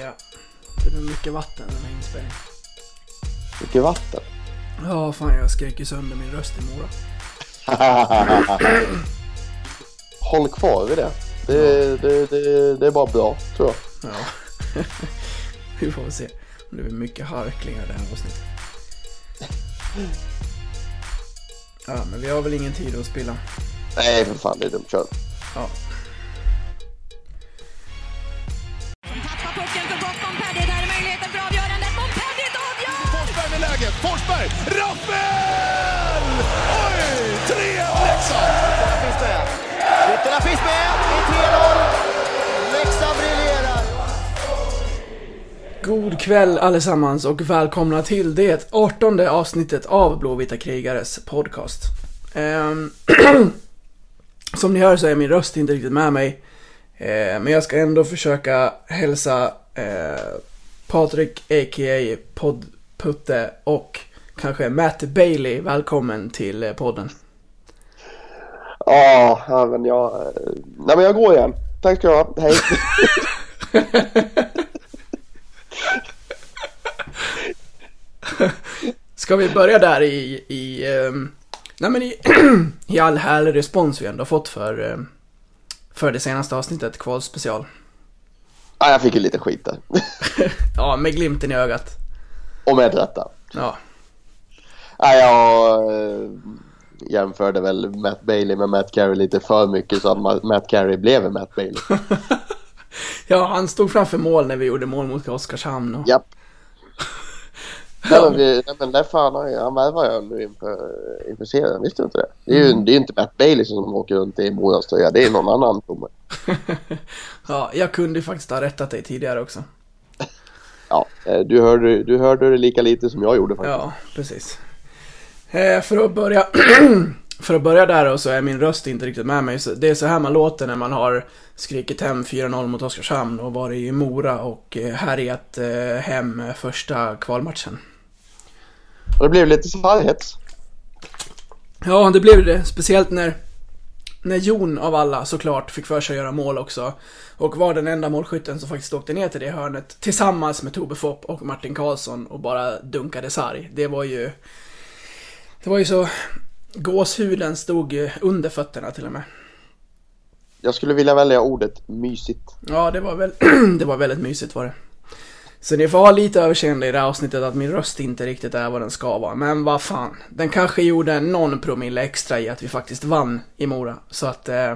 Ja. Det blir mycket vatten den här inspelningen. Mycket vatten. Ja, fan jag skrek ju sönder min röst i Mora. Håll kvar vid det. Det, det, det, det är bara bra, tror jag. Ja. Vi får väl se. Det blir mycket harklingar det här avsnittet. Ja, men vi har väl ingen tid att spilla. Nej, för fan, det är dumt. Kör. Ja. God kväll allesammans och välkomna till det 18 avsnittet av Blåvita krigares podcast. Ehm, som ni hör så är min röst inte riktigt med mig. Eh, men jag ska ändå försöka hälsa eh, Patrik a.k.a. Poddputte och kanske Matt Bailey välkommen till eh, podden. Ja, ja, men jag... eh, Nej, men jag går igen. Tack ska du ha. Hej. Ska vi börja där i, i, ehm, nej men i, i all härlig respons vi ändå fått för, ehm, för det senaste avsnittet, kvalspecial. Ja, jag fick ju lite skit där. Ja, med glimten i ögat. Och med rätta. Ja, Nej, jag eh, jämförde väl Matt Bailey med Matt Carey lite för mycket så att Ma- Matt Carey blev Matt Bailey. ja han stod framför mål när vi gjorde mål mot Oskarshamn och... Japp. Nej men, vi, nej, men Leffe han, har ju- han värvar ju nu inför, inför serien, visste du inte det? Det är ju det är inte Matt Bailey som åker runt i Moras tröja, det är någon annan Tomme. Ja, jag kunde ju faktiskt ha rättat dig tidigare också. Ja, eh, du hörde, du hörde det lika lite som jag gjorde faktiskt. Ja, precis. Eh, för att börja... för att börja där och så är min röst inte riktigt med mig. Så det är så här man låter när man har skrikit hem 4-0 mot Oskarshamn och varit i Mora och eh, härjat eh, hem första kvalmatchen. Och det blev lite sarghets. Ja, det blev det. Speciellt när, när Jon av alla såklart fick för sig att göra mål också. Och var den enda målskytten som faktiskt åkte ner till det hörnet tillsammans med Tobbe Fopp och Martin Karlsson och bara dunkade sarg. Det var ju... Det var ju så... Gåshuden stod ju under fötterna till och med. Jag skulle vilja välja ordet mysigt. Ja, det var, väl, det var väldigt mysigt var det. Så ni får ha lite överseende i det här avsnittet att min röst inte riktigt är vad den ska vara. Men vad fan, den kanske gjorde någon promille extra i att vi faktiskt vann i Mora. Så att, eh,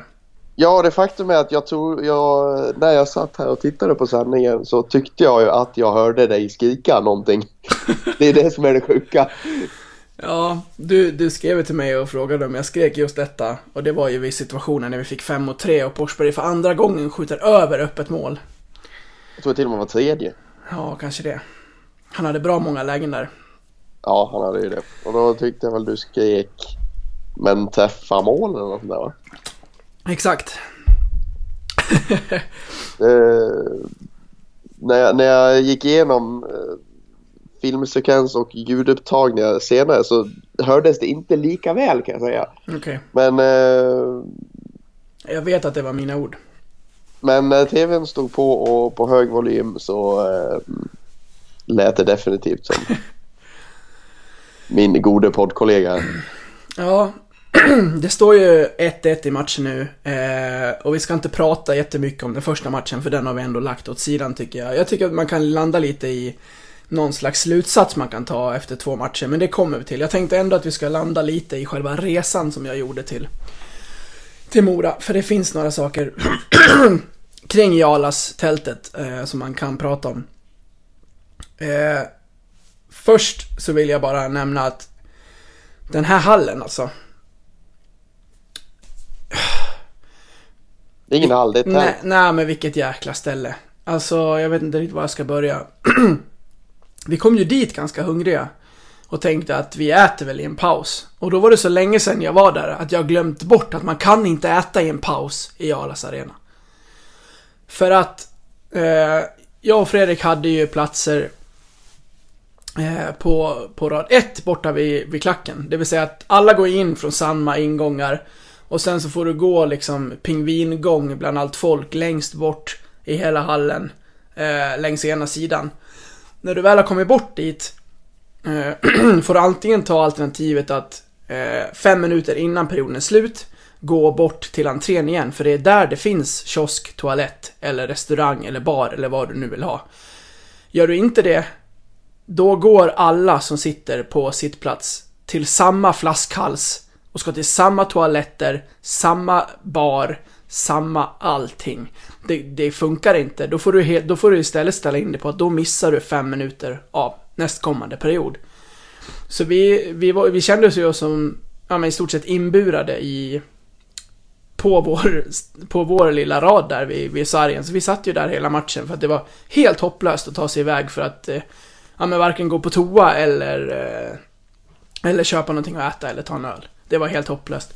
Ja, det faktum är att jag tror, jag, när jag satt här och tittade på sändningen så tyckte jag ju att jag hörde dig skrika någonting. Det är det som är det sjuka. Ja, du, du skrev till mig och frågade om jag skrek just detta. Och det var ju vid situationen när vi fick 5 mot 3 och Forsberg för andra gången skjuter över öppet mål. Jag tror till och med var tredje. Ja, kanske det. Han hade bra många lägen där. Ja, han hade ju det. Och då tyckte jag väl du skrek men träffa mål eller något sånt där va? Exakt. Eh, när, jag, när jag gick igenom eh, filmsekvens och ljudupptagningar senare så hördes det inte lika väl kan jag säga. Okej. Men, eh, Jag vet att det var mina ord. men när tvn stod på och på hög volym så eh, lät det definitivt som min gode poddkollega. Ja, det står ju 1-1 i matchen nu. Eh, och vi ska inte prata jättemycket om den första matchen för den har vi ändå lagt åt sidan tycker jag. Jag tycker att man kan landa lite i någon slags slutsats man kan ta efter två matcher, men det kommer vi till. Jag tänkte ändå att vi ska landa lite i själva resan som jag gjorde till, till Mora. För det finns några saker kring Jalas-tältet eh, som man kan prata om. Eh, först så vill jag bara nämna att den här hallen alltså. Det är ingen hall, det är ett Nej, tält. nej, men vilket jäkla ställe. Alltså, jag vet inte riktigt var jag ska börja. vi kom ju dit ganska hungriga. Och tänkte att vi äter väl i en paus. Och då var det så länge sedan jag var där att jag glömt bort att man kan inte äta i en paus i Alas Arena. För att eh, jag och Fredrik hade ju platser eh, på, på rad 1 borta vid, vid klacken. Det vill säga att alla går in från samma ingångar och sen så får du gå liksom pingvingång bland allt folk längst bort i hela hallen. eh, längs ena sidan. När du väl har kommit bort dit eh, får du antingen ta alternativet att eh, fem minuter innan perioden är slut gå bort till entrén igen, för det är där det finns kiosk, toalett eller restaurang eller bar eller vad du nu vill ha. Gör du inte det, då går alla som sitter på sittplats till samma flaskhals och ska till samma toaletter, samma bar, samma allting. Det, det funkar inte. Då får, du då får du istället ställa in dig på att då missar du fem minuter av nästkommande period. Så vi, vi, var, vi kände oss ju som ja, men i stort sett inburade i på vår, på vår lilla rad där vid, vid sargen. Så vi satt ju där hela matchen för att det var helt hopplöst att ta sig iväg för att eh, ja, men varken gå på toa eller, eh, eller köpa någonting att äta eller ta en öl. Det var helt hopplöst.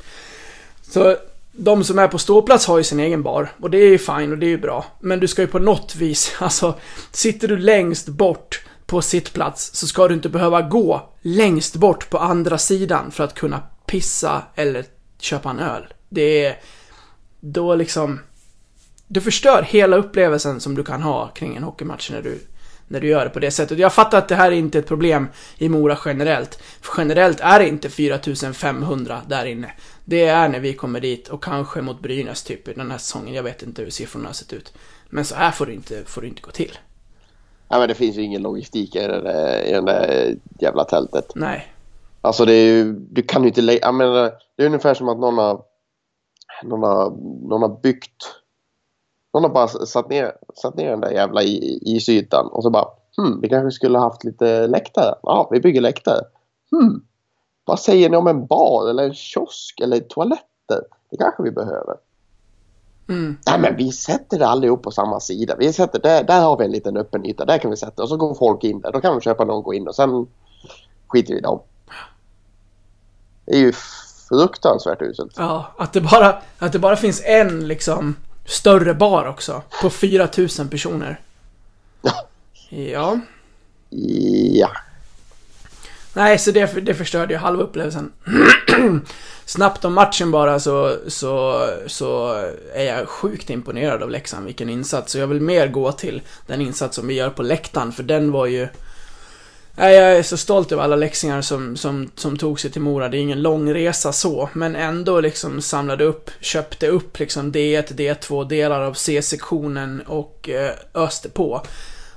Så de som är på ståplats har ju sin egen bar och det är ju fine och det är ju bra. Men du ska ju på något vis, alltså sitter du längst bort på sittplats så ska du inte behöva gå längst bort på andra sidan för att kunna pissa eller köpa en öl. Det är då liksom du förstör hela upplevelsen som du kan ha kring en hockeymatch när du, när du gör det på det sättet. Jag fattar att det här är inte ett problem i Mora generellt. För generellt är det inte 4500 där inne. Det är när vi kommer dit och kanske mot Brynäs typ i den här säsongen. Jag vet inte hur siffrorna har sett ut. Men så här får det inte, får det inte gå till. Ja, men det finns ju ingen logistik i det där, i det där jävla tältet. Nej. Alltså det är ju, du kan ju inte lägga, jag menar, det är ungefär som att någon har, någon har, någon har byggt, någon har bara satt ner, satt ner den där jävla i- isytan och så bara, hmm, vi kanske skulle haft lite läktare. Ja, vi bygger läktare. Hmm, vad säger ni om en bar eller en kiosk eller toaletter? Det kanske vi behöver. Mm. Nej men vi sätter det allihop på samma sida. Vi sätter där, där har vi en liten öppen yta. Där kan vi sätta och så går folk in där. Då kan de köpa någon gå in och sen skiter vi i dem. Det är ju fruktansvärt uselt. Ja, att det bara, att det bara finns en liksom större bar också. På 4000 personer. Ja. Ja. Ja. Nej, så det, det förstörde ju halva upplevelsen. Snabbt om matchen bara så, så, så är jag sjukt imponerad av Leksand, vilken insats. Så jag vill mer gå till den insats som vi gör på läktaren, för den var ju... Nej, jag är så stolt över alla läxingar som, som, som tog sig till Mora. Det är ingen lång resa så, men ändå liksom samlade upp, köpte upp liksom D1, D2, delar av C-sektionen och eh, öste på.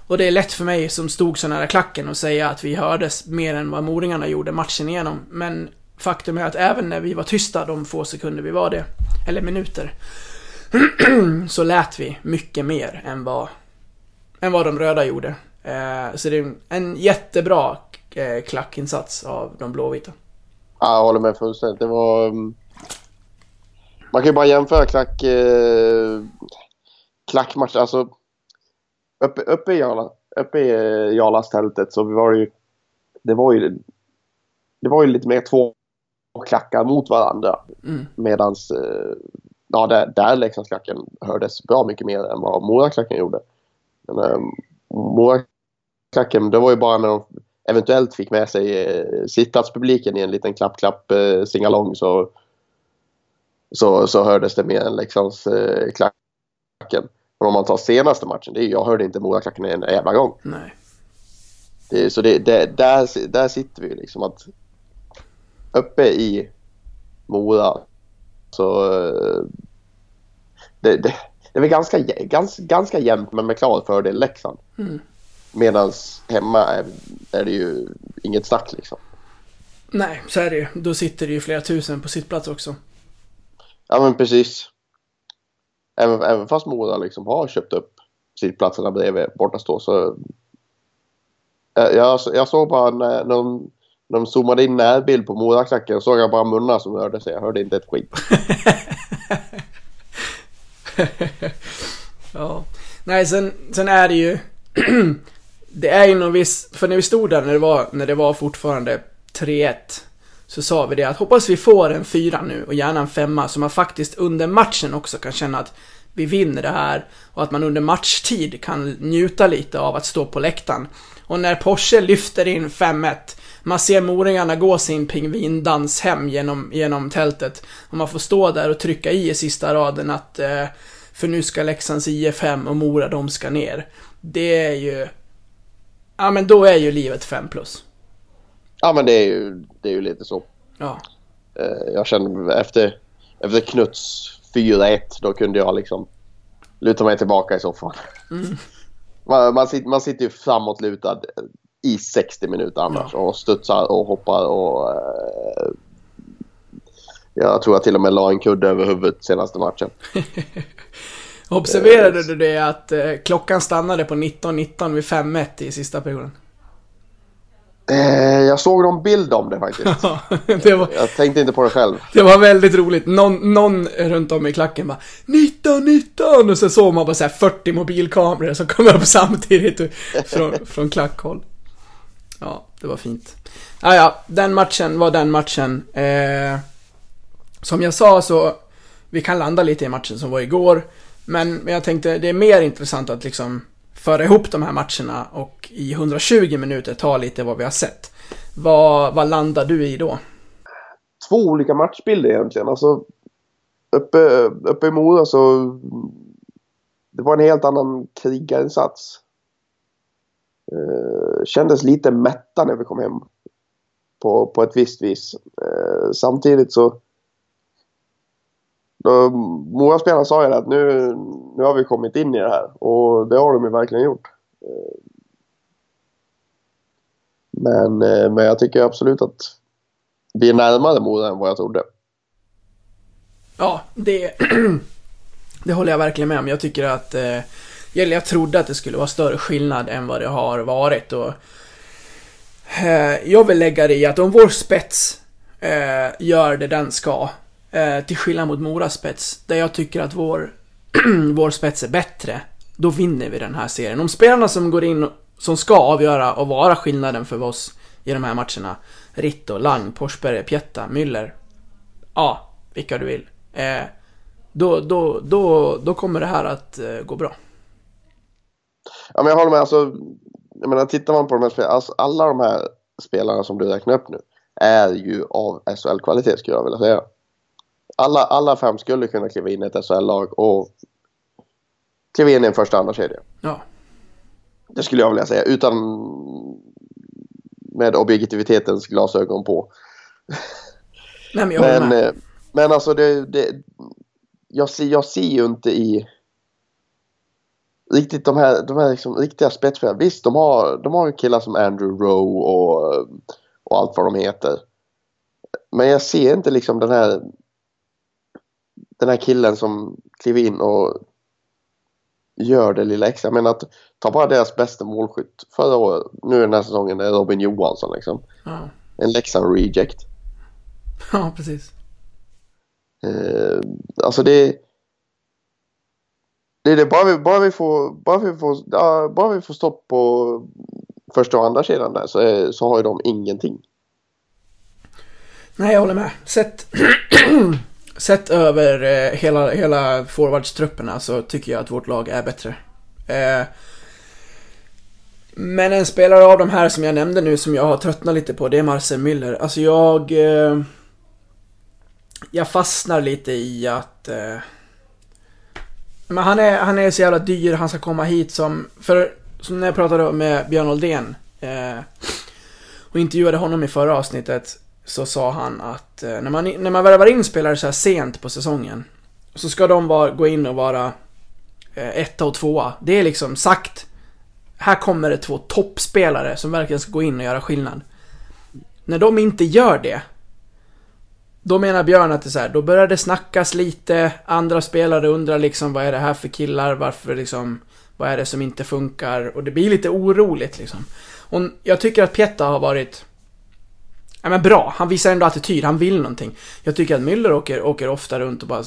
Och det är lätt för mig som stod så nära klacken att säga att vi hördes mer än vad moringarna gjorde matchen igenom. Men faktum är att även när vi var tysta de få sekunder vi var det, eller minuter, så lät vi mycket mer än vad, än vad de röda gjorde. Eh, så det är en jättebra eh, klackinsats av de blåvita. Ja, jag håller med fullständigt. Det var... um, Man kan ju bara jämföra klack... Eh, klackmatch. Alltså... Uppe, uppe i Jala, uppe i Jalas-tältet så var det ju... Det var ju... Det var ju lite mer två klackar mot varandra. Mm. Medans... Ja, där, där Leksandsklacken hördes bra mycket mer än vad Moraklacken gjorde. Men, eh, Moraklacken, det var ju bara när de eventuellt fick med sig eh, sittplatspubliken i en liten klapp-klapp eh, singalong så, så, så hördes det mer än Leksands eh, klacken. Men om man tar senaste matchen, det är, jag hörde inte Moraklacken en jävla gång. Nej. Det, så det, det, där, där sitter vi ju liksom att uppe i Mora så det, det, det är väl ganska, ganska, ganska jämnt men med klar fördel Leksand. Mm. Medan hemma är, är det ju inget snack liksom. Nej, så är det ju. Då sitter det ju flera tusen på sittplats också. Ja men precis. Även, även fast Mora liksom har köpt upp sittplatserna bredvid bortastå så... Jag, jag, jag såg bara när, när, de, när de zoomade in närbild på Moraklacken såg jag bara munnar som rörde sig. Jag hörde inte ett skit. Ja. Nej, sen, sen är det ju... det är ju någon viss... För när vi stod där när det var, när det var fortfarande 3-1 så sa vi det att hoppas vi får en fyra nu och gärna en femma så man faktiskt under matchen också kan känna att vi vinner det här och att man under matchtid kan njuta lite av att stå på läktaren. Och när Porsche lyfter in 5-1 man ser moringarna gå sin pingvindans hem genom, genom tältet och man får stå där och trycka i i sista raden att eh, för nu ska Leksands IF hem och Mora de ska ner. Det är ju... Ja men då är ju livet 5 plus. Ja, men det är ju, det är ju lite så. Ja. Eh, Jag kände efter, efter Knuts 4-1 då kunde jag liksom luta mig tillbaka i soffan. Man, man, sitter, man sitter ju framåtlutad i 60 minuter annars och studsar och hoppar och eh, jag tror jag till och med la en kudde över huvudet senaste matchen. Observerade du det att eh, klockan stannade på 19.19 vid 5-1 i sista perioden? Eh, jag såg någon bild om det faktiskt. det, var, Jag tänkte inte på det själv. det var väldigt roligt. Någon, någon runt om i klacken bara 19, 19 och så såg man bara så här 40 mobilkameror som kom upp samtidigt från, från klackhåll. Ja, det var fint. Ah, ja, den matchen var den matchen. Eh, som jag sa så, vi kan landa lite i matchen som var igår. Men, men jag tänkte det är mer intressant att liksom föra ihop de här matcherna och i 120 minuter ta lite vad vi har sett. Vad, vad landar du i då? Två olika matchbilder egentligen. Alltså, uppe, uppe i Mora så det var en helt annan krigarinsats. Eh, kändes lite mätta när vi kom hem. På, på ett visst vis. Eh, samtidigt så då, sa ju det att nu, nu har vi kommit in i det här och det har de ju verkligen gjort. Men, eh, men jag tycker absolut att vi är närmare Mora än vad jag trodde. Ja, det, det håller jag verkligen med om. Jag tycker att... Eh, eller jag trodde att det skulle vara större skillnad än vad det har varit. Och, eh, jag vill lägga det i att om vår spets eh, gör det den ska, eh, till skillnad mot Moras spets, där jag tycker att vår, vår spets är bättre, då vinner vi den här serien. Om spelarna som går in, som ska avgöra och vara skillnaden för oss i de här matcherna, Ritto, Lang, Porsberg, Pietta, Müller, ja, vilka du vill. Eh, då, då, då, då kommer det här att eh, gå bra. Ja, men jag håller med. Alltså, jag menar, tittar man på de här spelarna, alltså, alla de här spelarna som du räknar upp nu är ju av SHL-kvalitet skulle jag vilja säga. Alla, alla fem skulle kunna kliva in i ett SHL-lag och kliva in i en första andra kedja. Ja. Det skulle jag vilja säga utan med objektivitetens glasögon på. Nej, men jag Men, eh, men alltså det, det jag, ser, jag ser ju inte i riktigt de här, de här liksom riktiga spetsspelarna. Visst, de har, de har ju killar som Andrew Rowe och, och allt vad de heter. Men jag ser inte liksom den här den här killen som kliver in och gör det lilla extra. Jag menar att ta bara deras bästa målskytt förra året. Nu den här säsongen är Robin Johansson liksom. Ja. En Leksand reject. ja, precis. Eh, alltså det... Det är det, bara vi, bara vi får, bara vi får, ja, bara vi får stopp på första och andra kedjan där så, så har ju de ingenting. Nej, jag håller med. Sett, sett över eh, hela, hela forwardstrupperna så tycker jag att vårt lag är bättre. Eh, men en spelare av de här som jag nämnde nu som jag har tröttnat lite på, det är Marcel Müller. Alltså jag... Eh, jag fastnar lite i att... Eh, men han är, han är så jävla dyr, han ska komma hit som... För som när jag pratade med Björn Oldén eh, och intervjuade honom i förra avsnittet så sa han att eh, när, man, när man värvar in spelare så här sent på säsongen så ska de vara, gå in och vara eh, etta och tvåa. Det är liksom sagt. Här kommer det två toppspelare som verkligen ska gå in och göra skillnad. När de inte gör det då menar Björn att det är så här, då börjar det snackas lite, andra spelare undrar liksom vad är det här för killar, varför liksom, vad är det som inte funkar? Och det blir lite oroligt liksom. Och jag tycker att Pietta har varit, ja men bra, han visar ändå attityd, han vill någonting. Jag tycker att Müller åker, åker ofta runt och bara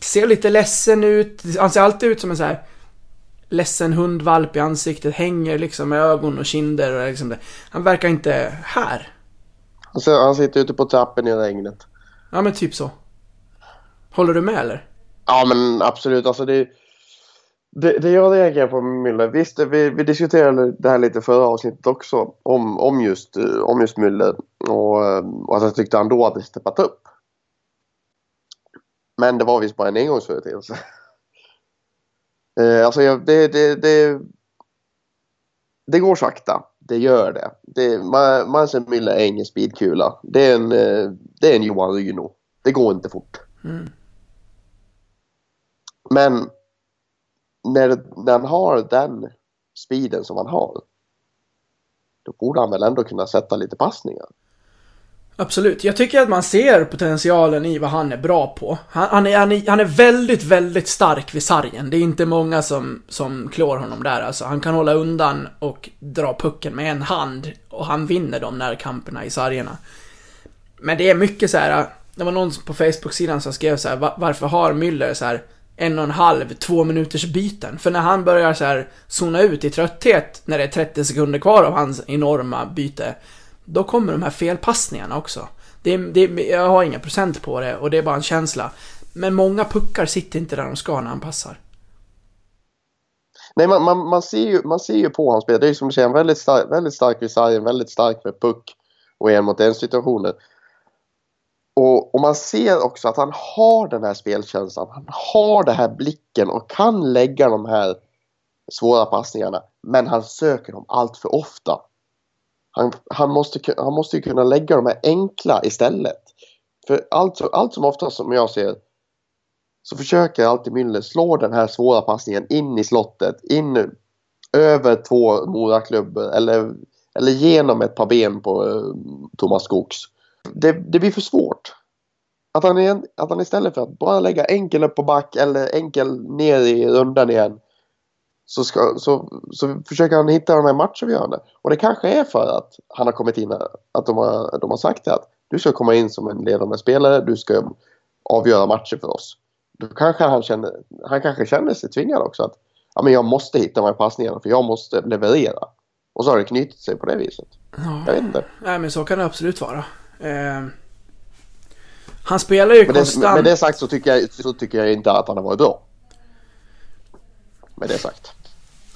ser lite ledsen ut, han ser alltid ut som en så här ledsen hundvalp i ansiktet, hänger liksom med ögon och kinder och liksom det. Han verkar inte här. Han, ser, han sitter ute på trappen i regnet. Ja men typ så. Håller du med eller? Ja men absolut, alltså det, det, det jag reagerar på med Müller. Visst, vi, vi diskuterade det här lite förra avsnittet också om, om, just, eh, om just Müller och, eh, och att jag tyckte han då hade steppat upp. Men det var visst bara en engångsföreteelse. Eh, alltså jag, det, det, det, det går sakta. Det gör det. det Ma- Marcel Müller är ingen speedkula. Det är en, eh, det är en Johan Ryno. Det går inte fort. Men när, när han har den speeden som han har då borde han väl ändå kunna sätta lite passningar. Absolut. Jag tycker att man ser potentialen i vad han är bra på. Han, han, är, han, är, han är väldigt, väldigt stark vid sargen. Det är inte många som, som klår honom där. Alltså, han kan hålla undan och dra pucken med en hand och han vinner de närkamperna i sargerna. Men det är mycket så här. Det var någon på Facebook-sidan som skrev så här, varför har Müller så här en och en halv, två minuters byten? För när han börjar så här zona ut i trötthet när det är 30 sekunder kvar av hans enorma byte, då kommer de här felpassningarna också. Det det jag har inga procent på det och det är bara en känsla. Men många puckar sitter inte där de ska när han passar. Nej, man, man, man, ser ju, man ser ju på hans spel. Det är ju som du säger, han är väldigt stark, väldigt stark vid sargen, väldigt stark med puck och en mot en situationer. Och, och man ser också att han har den här spelkänslan. Han har den här blicken och kan lägga de här svåra passningarna. Men han söker dem allt för ofta. Han, han, måste, han måste ju kunna lägga de här enkla istället. För allt, allt som ofta som jag ser så försöker alltid Müller slå den här svåra passningen in i slottet, in över två Moraklubbor eller, eller genom ett par ben på eh, Thomas Skogs. Det, det blir för svårt. Att han, är, att han istället för att bara lägga enkel upp på back eller enkel ner i rundan igen så, ska, så, så försöker han hitta de här matchavgörande. Och det kanske är för att han har kommit in, att de har, de har sagt det att du ska komma in som en ledande spelare, du ska avgöra matcher för oss. Då kanske han känner, han kanske känner sig tvingad också att ja, men jag måste hitta de här passningarna för jag måste leverera. Och så har det knutit sig på det viset. Jag vet inte. Nej men så kan det absolut vara. Eh, han spelar ju Med det, konstant... med det sagt så tycker, jag, så tycker jag inte att han har varit bra. Med det sagt.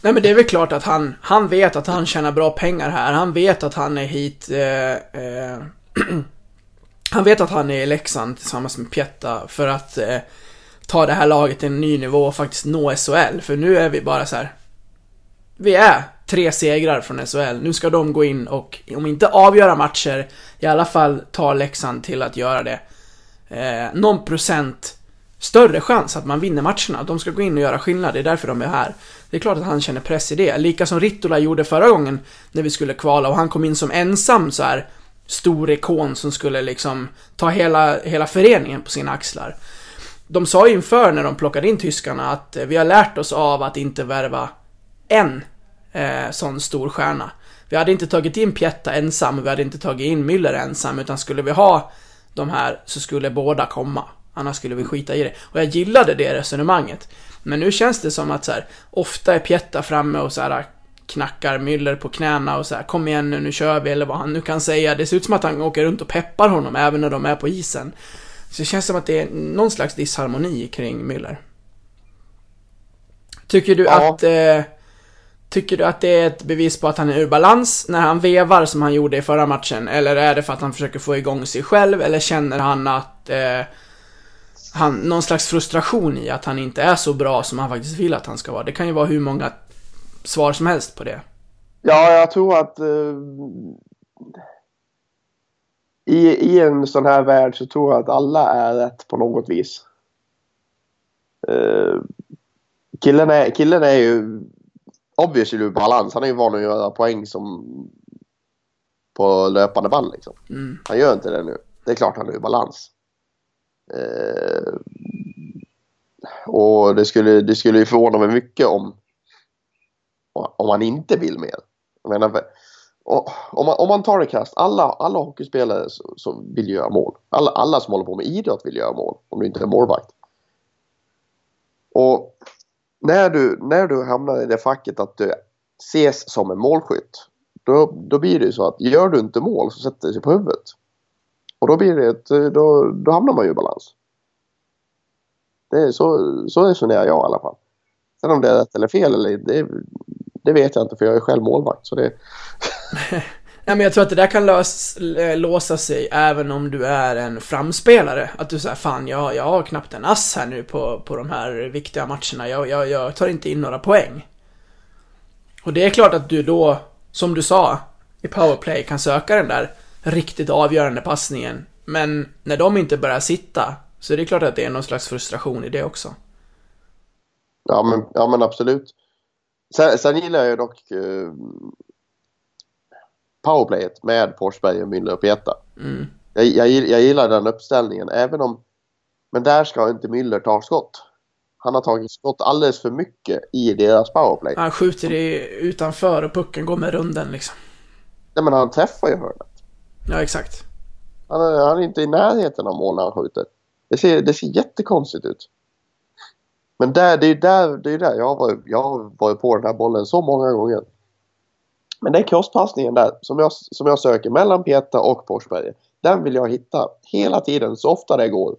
Nej men det är väl klart att han, han vet att han tjänar bra pengar här. Han vet att han är hit... Eh, eh, han vet att han är i Leksand tillsammans med Pietta för att eh, ta det här laget till en ny nivå och faktiskt nå SHL. För nu är vi bara så här. Vi är tre segrar från SHL. Nu ska de gå in och, om inte avgöra matcher, i alla fall ta Leksand till att göra det. Eh, någon procent större chans att man vinner matcherna. De ska gå in och göra skillnad, det är därför de är här. Det är klart att han känner press i det. Lika som Rittola gjorde förra gången när vi skulle kvala och han kom in som ensam så här stor ikon som skulle liksom ta hela, hela föreningen på sina axlar. De sa ju inför när de plockade in tyskarna att eh, vi har lärt oss av att inte värva en eh, sån stor stjärna. Vi hade inte tagit in Pietta ensam, vi hade inte tagit in Müller ensam, utan skulle vi ha de här så skulle båda komma. Annars skulle vi skita i det. Och jag gillade det resonemanget. Men nu känns det som att så här, ofta är Pietta framme och så här knackar Müller på knäna och så här, kom igen nu, nu kör vi, eller vad han nu kan säga. Det ser ut som att han åker runt och peppar honom även när de är på isen. Så det känns som att det är någon slags disharmoni kring Müller. Tycker du Ja. att... Eh, tycker du att det är ett bevis på att han är ur balans när han vevar som han gjorde i förra matchen? Eller är det för att han försöker få igång sig själv? Eller känner han att... Eh, han, någon slags frustration i att han inte är så bra som han faktiskt vill att han ska vara. Det kan ju vara hur många svar som helst på det. Ja, jag tror att eh, i, i en sån här värld så tror jag att alla är rätt på något vis. Eh, killen, är, killen är ju obviously balans. Han är ju van att göra poäng som på löpande band liksom. Mm. Han gör inte det nu. Det är klart han är ur balans. Eh, och det skulle, det skulle ju förvåna mig mycket om om man inte vill mer. Jag menar, för- och, om, man, om man tar det krasst, alla, alla hockeyspelare så, så vill göra mål. Alla, alla som håller på med idrott vill göra mål, om du inte är målvakt. Och när du, när du hamnar i det facket att du ses som en målskytt, då, då blir det ju så att gör du inte mål så sätter det sig på huvudet. Och då blir det ett, då, då hamnar man ju i balans. Det är så, så resonerar jag i alla fall. Sen om det är rätt eller fel eller det, det vet jag inte för jag är själv målvakt. Så det, Nej, men jag tror att det där kan lös, eh, låsa sig även om du är en framspelare. Att du säger fan, jag, jag har knappt en ass här nu på, på de här viktiga matcherna. Jag, jag, jag tar inte in några poäng. Och det är klart att du då, som du sa, i powerplay kan söka den där riktigt avgörande passningen. Men när de inte börjar sitta, så är det klart att det är någon slags frustration i det också. Ja men, ja, men absolut. Sen, sen gillar jag ju dock eh, powerplayet med Forsberg, och Müller och Peta. Mm. Jag, jag, jag gillar den uppställningen även om... Men där ska inte Müller ta skott. Han har tagit skott alldeles för mycket i deras powerplay. Han skjuter i, utanför och pucken går med runden liksom. Nej men han träffar ju hörnet. Ja, exakt. Han är, han är inte i närheten av mål när han skjuter. Det ser, det ser jättekonstigt ut. Men där, det är ju där, det är där jag, har varit, jag har varit på den här bollen så många gånger. Men den crosspassningen där som jag, som jag söker mellan Peta och Forsberg. Den vill jag hitta hela tiden så ofta det går.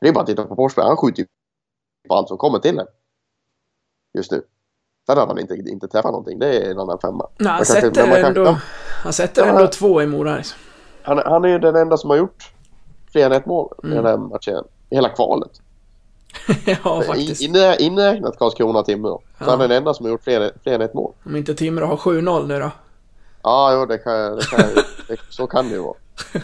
Det är bara att titta på Forsberg. Han skjuter ju på allt som kommer till den. Just nu. Sen har han inte, inte träffat någonting. Det är en annan femma. Nej, han kanske- sätter men man kan- ändå, ja. han sätter Ja. ändå två i Mora liksom. Han, han är ju den enda som har gjort fler än ett mål i Mm. den här matchen. I hela kvalet. ja, faktiskt. In, inrä- inräknat Karlskrona-Timrå. Så Ja. han är den enda som har gjort fler, fler än ett mål. Om inte Timrå har 7-0 nu då. Ja, jo, det kan, det kan, det, så kan det ju vara.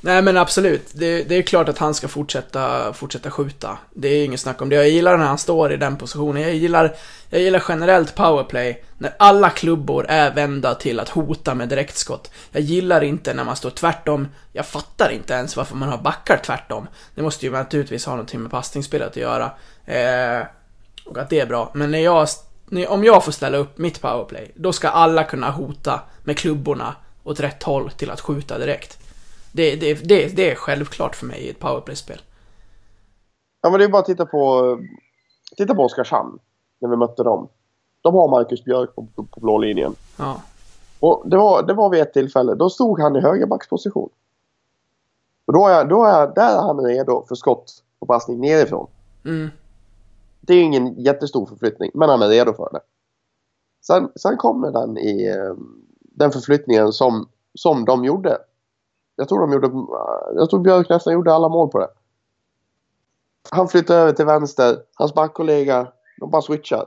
Nej men absolut, det, det är klart att han ska fortsätta, fortsätta skjuta. Det är inget snack om det. Jag gillar när han står i den positionen. Jag gillar, jag gillar generellt powerplay när alla klubbor är vända till att hota med direktskott. Jag gillar inte när man står tvärtom. Jag fattar inte ens varför man har backar tvärtom. Det måste ju naturligtvis ha någonting med passningsspelet att göra. Eh, och att det är bra. Men när jag, om jag får ställa upp mitt powerplay, då ska alla kunna hota med klubborna åt rätt håll till att skjuta direkt. Det, det, det, det är självklart för mig i ett powerplay-spel. Ja, men det är bara att titta på, titta på Oskarshamn. När vi mötte dem. De har Marcus Björk på, på, på blå linjen. Ja. Och det var, det var vid ett tillfälle. Då stod han i högerbacksposition. Och då är, då är, där är han redo för skott på passning nerifrån. Mm. Det är ju ingen jättestor förflyttning, men han är redo för det. Sen, sen kommer den i ehm, den förflyttningen som, som de gjorde. Jag tror de gjorde, jag tror Björk nästan gjorde alla mål på det. Han flyttar över till vänster, hans backkollega, de bara switchar.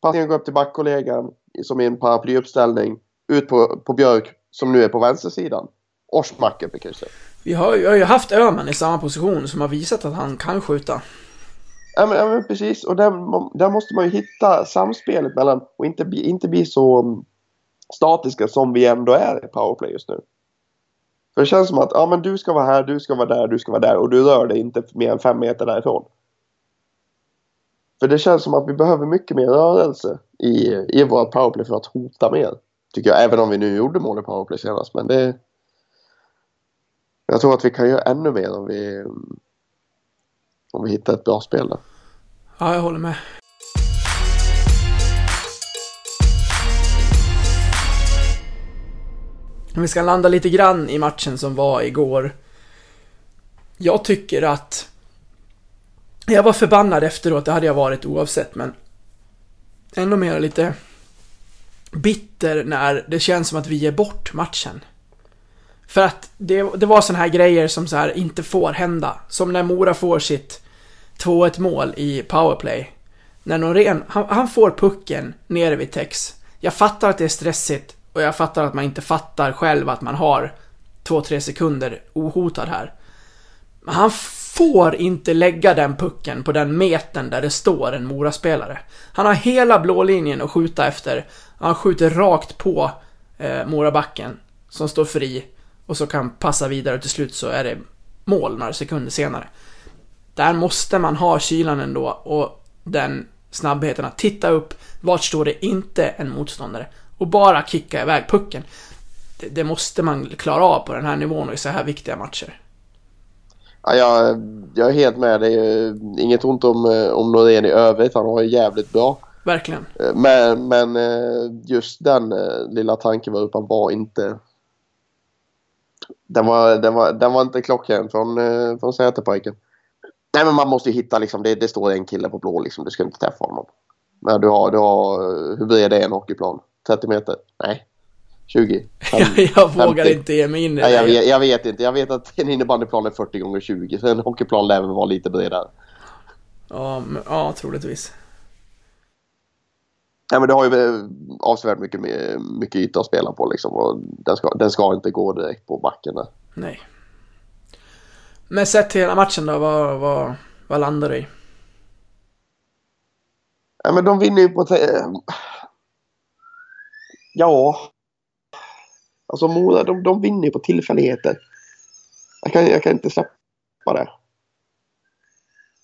Passningen går upp till backkollegan som i en paraplyuppställning. Ut på, på Björk som nu är på vänstersidan. Och smack upp i krysset. Vi har, vi har ju haft Öhman i samma position som har visat att han kan skjuta. Ja men, ja, men precis. Och där, där måste man ju hitta samspelet mellan och inte bli, inte bli så mm, statiska som vi ändå är i powerplay just nu. För det känns som att ja, men du ska vara här, du ska vara där, du ska vara där och du rör dig inte mer än fem meter därifrån. För det känns som att vi behöver mycket mer rörelse i, i vårt powerplay för att hota mer. Tycker jag, även om vi nu gjorde mål i powerplay senast. Men det... Jag tror att vi kan göra ännu mer om vi, mm, om vi hittar ett bra spel där. Ja, jag håller med. Om vi ska landa lite grann i matchen som var igår. Jag tycker att... Jag var förbannad efteråt, det hade jag varit oavsett, men... Ändå mer lite bitter när det känns som att vi ger bort matchen. För att det, det var såna här grejer som så här inte får hända. Som när Mora får sitt 2-1 mål i powerplay. När Norén, han, han får pucken nere vid Tex. Jag fattar att det är stressigt och jag fattar att man inte fattar själv att man har 2-3 sekunder ohotad här. Men han får inte lägga den pucken på den metern där det står en Moraspelare. Han har hela blå linjen att skjuta efter. Han skjuter rakt på eh, Morabacken som står fri och så kan passa vidare och till slut så är det mål några sekunder senare. Där måste man ha kylan ändå och den snabbheten att titta upp, vart står det inte en motståndare? Och bara kicka iväg pucken. Det, det måste man klara av på den här nivån och i så här viktiga matcher. Ja, jag, jag är helt med. Det är inget ont om, eh, om Norén i övrigt. Han var ju jävligt bra. Verkligen. Eh, Men, men eh, just den lilla tankevurpan var inte... Den var, den var, den var inte klockren från, från Säterpojken. Nej men man måste ju hitta liksom, det, det står en kille på blå liksom, du ska inte träffa honom. Men du har, du har, hur bred är en hockeyplan? 30 meter? Nej. 20? jag, jag vågar 50. inte ge mig in i det. Nej, jag, vet, jag vet inte. Jag vet att en innebandyplan är 40 gånger 20 så en hockeyplan lär väl vara lite bredare. Ja, men, ja, troligtvis. Ja, men det har ju eh, avsevärt mycket, mycket yta att spela på liksom. Och den, ska, den ska inte gå direkt på backen där. Nej. Men sett till hela matchen då, vad, vad, vad landar du i? Ja, men de vinner ju på... Te- ja. Alltså Mora, de, de vinner ju på tillfälligheter. Jag kan, jag kan inte släppa det.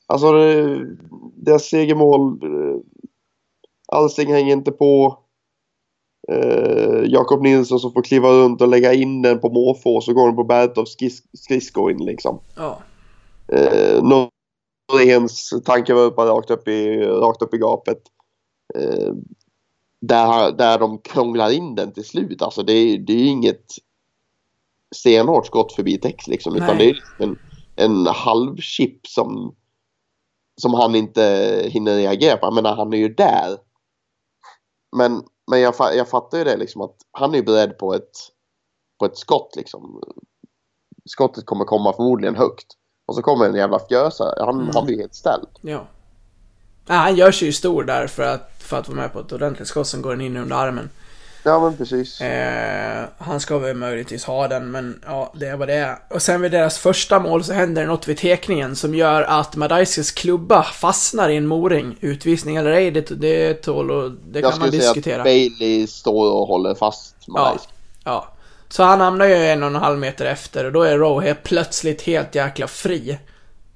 Alltså deras segermål. Eh, Allsing hänger inte på. Eh, Jakob Nilsson som får kliva runt och lägga in den på måfå så går den på Bertovs skridsko in liksom. Ja. Eh, Noréns tanke var bara rakt upp i, rakt upp i gapet. Eh, där, där de krånglar in den till slut. Alltså det, är- det är ju inget stenhårt skott förbi text liksom. Utan Nej. det är en, en halv chip som, som han inte hinner reagera på. Jag menar han är ju där. Men, men jag, jag fattar ju det liksom att han är ju beredd på ett, på ett skott liksom. Skottet kommer komma förmodligen högt. Och så kommer en jävla fjösare. Han, Mm. han blir helt ställd. Ja. Nej, han gör sig ju stor där för att, för att vara med på ett ordentligt skott som går in under armen. Ja men precis. Eh, han ska väl möjligtvis ha den, men ja, det är vad det är. Och sen vid deras första mål så händer det något vid tekningen som gör att Madaiskis klubba fastnar i en moring. Utvisning eller ej, det, det tål och det jag kan man skulle säga diskutera. att Bailey står och håller fast Ja, Madaisk. ja. Så han hamnar ju en och en halv meter efter och då är Rowe helt plötsligt helt jäkla fri.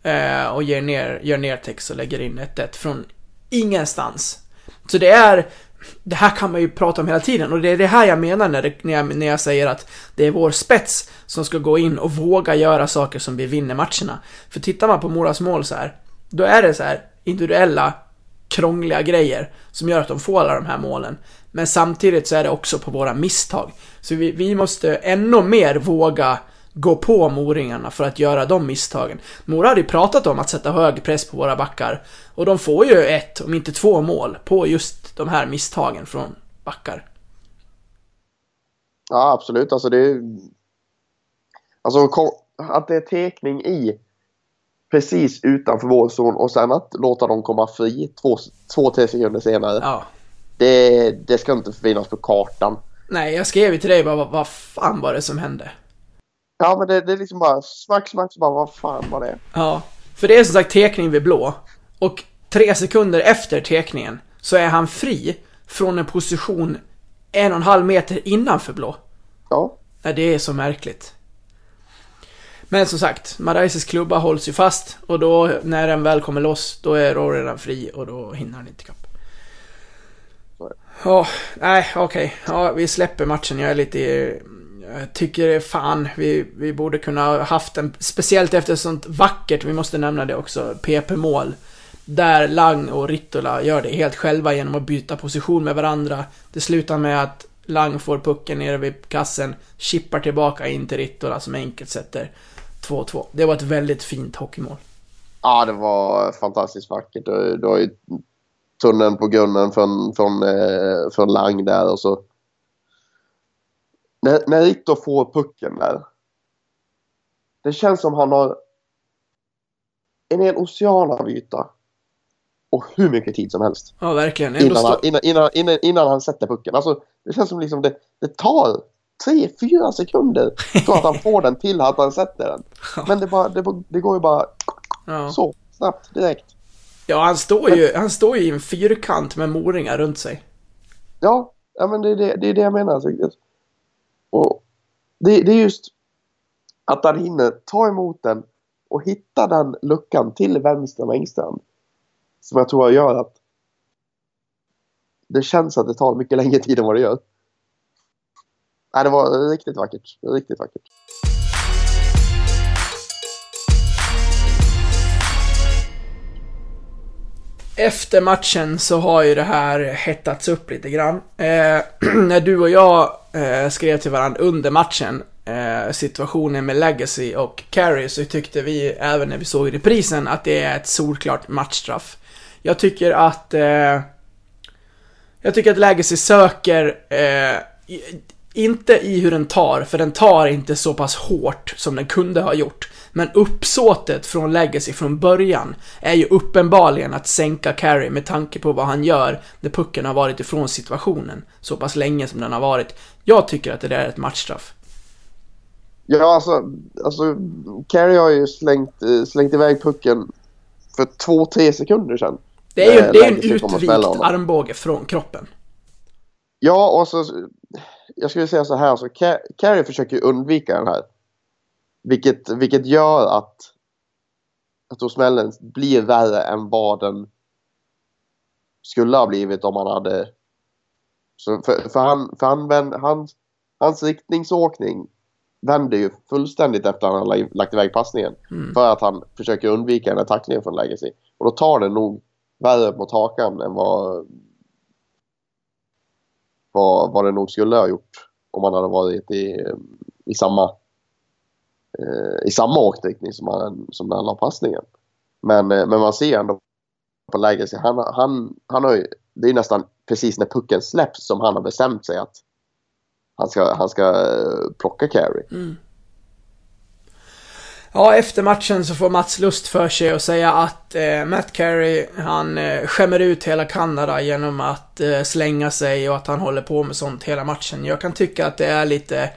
Eh, och ger ner, gör ner text och lägger in 1-1 från ingenstans. Så det är, det här kan man ju prata om hela tiden och det är det här jag menar när, det, när, jag, när jag säger att det är vår spets som ska gå in och våga göra saker som vi vinner matcherna. För tittar man på Moras mål så här, då är det så här individuella krångliga grejer som gör att de får alla de här målen. Men samtidigt så är det också på våra misstag. Så vi, vi måste ännu mer våga gå på moringarna för att göra de misstagen. Mora hade ju pratat om att sätta hög press på våra backar. Och de får ju ett, om inte två mål, på just de här misstagen från backar. Ja absolut. Alltså det är... Alltså att det är tekning i precis utanför vår zon och sen att låta dem komma fri två, två tre sekunder senare. Ja. Det, det ska inte finnas på kartan. Nej, jag skrev ju till dig bara, vad, vad fan var det som hände? Ja men det, det är liksom bara smack smack så bara vad fan var det? Ja, för det är som sagt tekning vid blå. Och tre sekunder efter tekningen så är han fri från en position en och en halv meter innanför blå. Ja. Nej, det är så märkligt. Men som sagt, Maraises klubba hålls ju fast och då när den väl kommer loss, då är Rory redan fri och då hinner han inte ikapp. Ja, nej, okej. Ja, vi släpper matchen. Jag är lite... Jag tycker fan vi, vi borde kunna haft en, speciellt efter ett sånt vackert, vi måste nämna det också, PP-mål. Där Lang och Rittola gör det helt själva genom att byta position med varandra. Det slutar med att Lang får pucken nere vid kassen, chippar tillbaka in till Rittola som enkelt sätter 2-2. Det var ett väldigt fint hockeymål. Ja, det var fantastiskt vackert. Du, du har ju tunneln på grunden från, från, eh, från Lang där och så... När, när Ritto får pucken där. Det känns som han har en hel ocean av yta. Och hur mycket tid som helst. Ja, verkligen. Ändå Innan han, innan, innan, innan, innan han sätter pucken. Alltså, det känns som liksom det, det tar tre, fyra sekunder från att han får den till att han sätter den. Men det, bara, det, det går ju bara Ja. så snabbt direkt. ja, han står ju, han står ju i en fyrkant med moringar runt sig. Ja, ja men det är det, det, är det jag menar. Och det, det är just att han hinner ta emot den och hitta den luckan till vänster om Engstrand. Som jag tror gör att det känns att det tar mycket längre tid än vad det gör. Nej, det var riktigt vackert. Riktigt vackert. Efter matchen så har ju det här hettats upp lite grann. Eh, när du och jag eh, skrev till varandra under matchen eh, situationen med Legacy och Carey så tyckte vi, även när vi såg reprisen, att det är ett solklart matchstraff. Jag tycker att... Eh, jag tycker att Legacy söker... Eh, inte i hur den tar, för den tar inte så pass hårt som den kunde ha gjort. Men uppsåtet från Legacy från början är ju uppenbarligen att sänka Carey med tanke på vad han gör när pucken har varit ifrån situationen så pass länge som den har varit. Jag tycker att det där är ett matchstraff. Ja, alltså, alltså Carey har ju slängt, eh, slängt iväg pucken för två, tre sekunder sedan. Det är ju Eh, det är en utvikt armbåge från kroppen. Ja, och så... Jag skulle säga så här, så Ca- Carey försöker undvika den här. Vilket, vilket gör att, att då smällen blir värre än vad den skulle ha blivit om han hade... Så för, för, han, för han, vänd, hans, hans riktningsåkning vänder ju fullständigt efter att han har la- lagt iväg passningen. Mm. För att han försöker undvika den här tacklingen från Legacy. Och då tar den nog värre mot hakan än vad, vad, vad det nog skulle ha gjort om han hade varit i, i samma eh, i samma åkriktning som, han, som när han la passningen. Men, eh, men man ser ändå på läget, han, han, han har ju, det är nästan precis när pucken släpps som han har bestämt sig att han ska, han ska eh, plocka carry. Mm. Ja, efter matchen så får Mats Lust för sig att säga att eh, Matt Carey, han eh, skämmer ut hela Kanada genom att eh, slänga sig och att han håller på med sånt hela matchen. Jag kan tycka att det är lite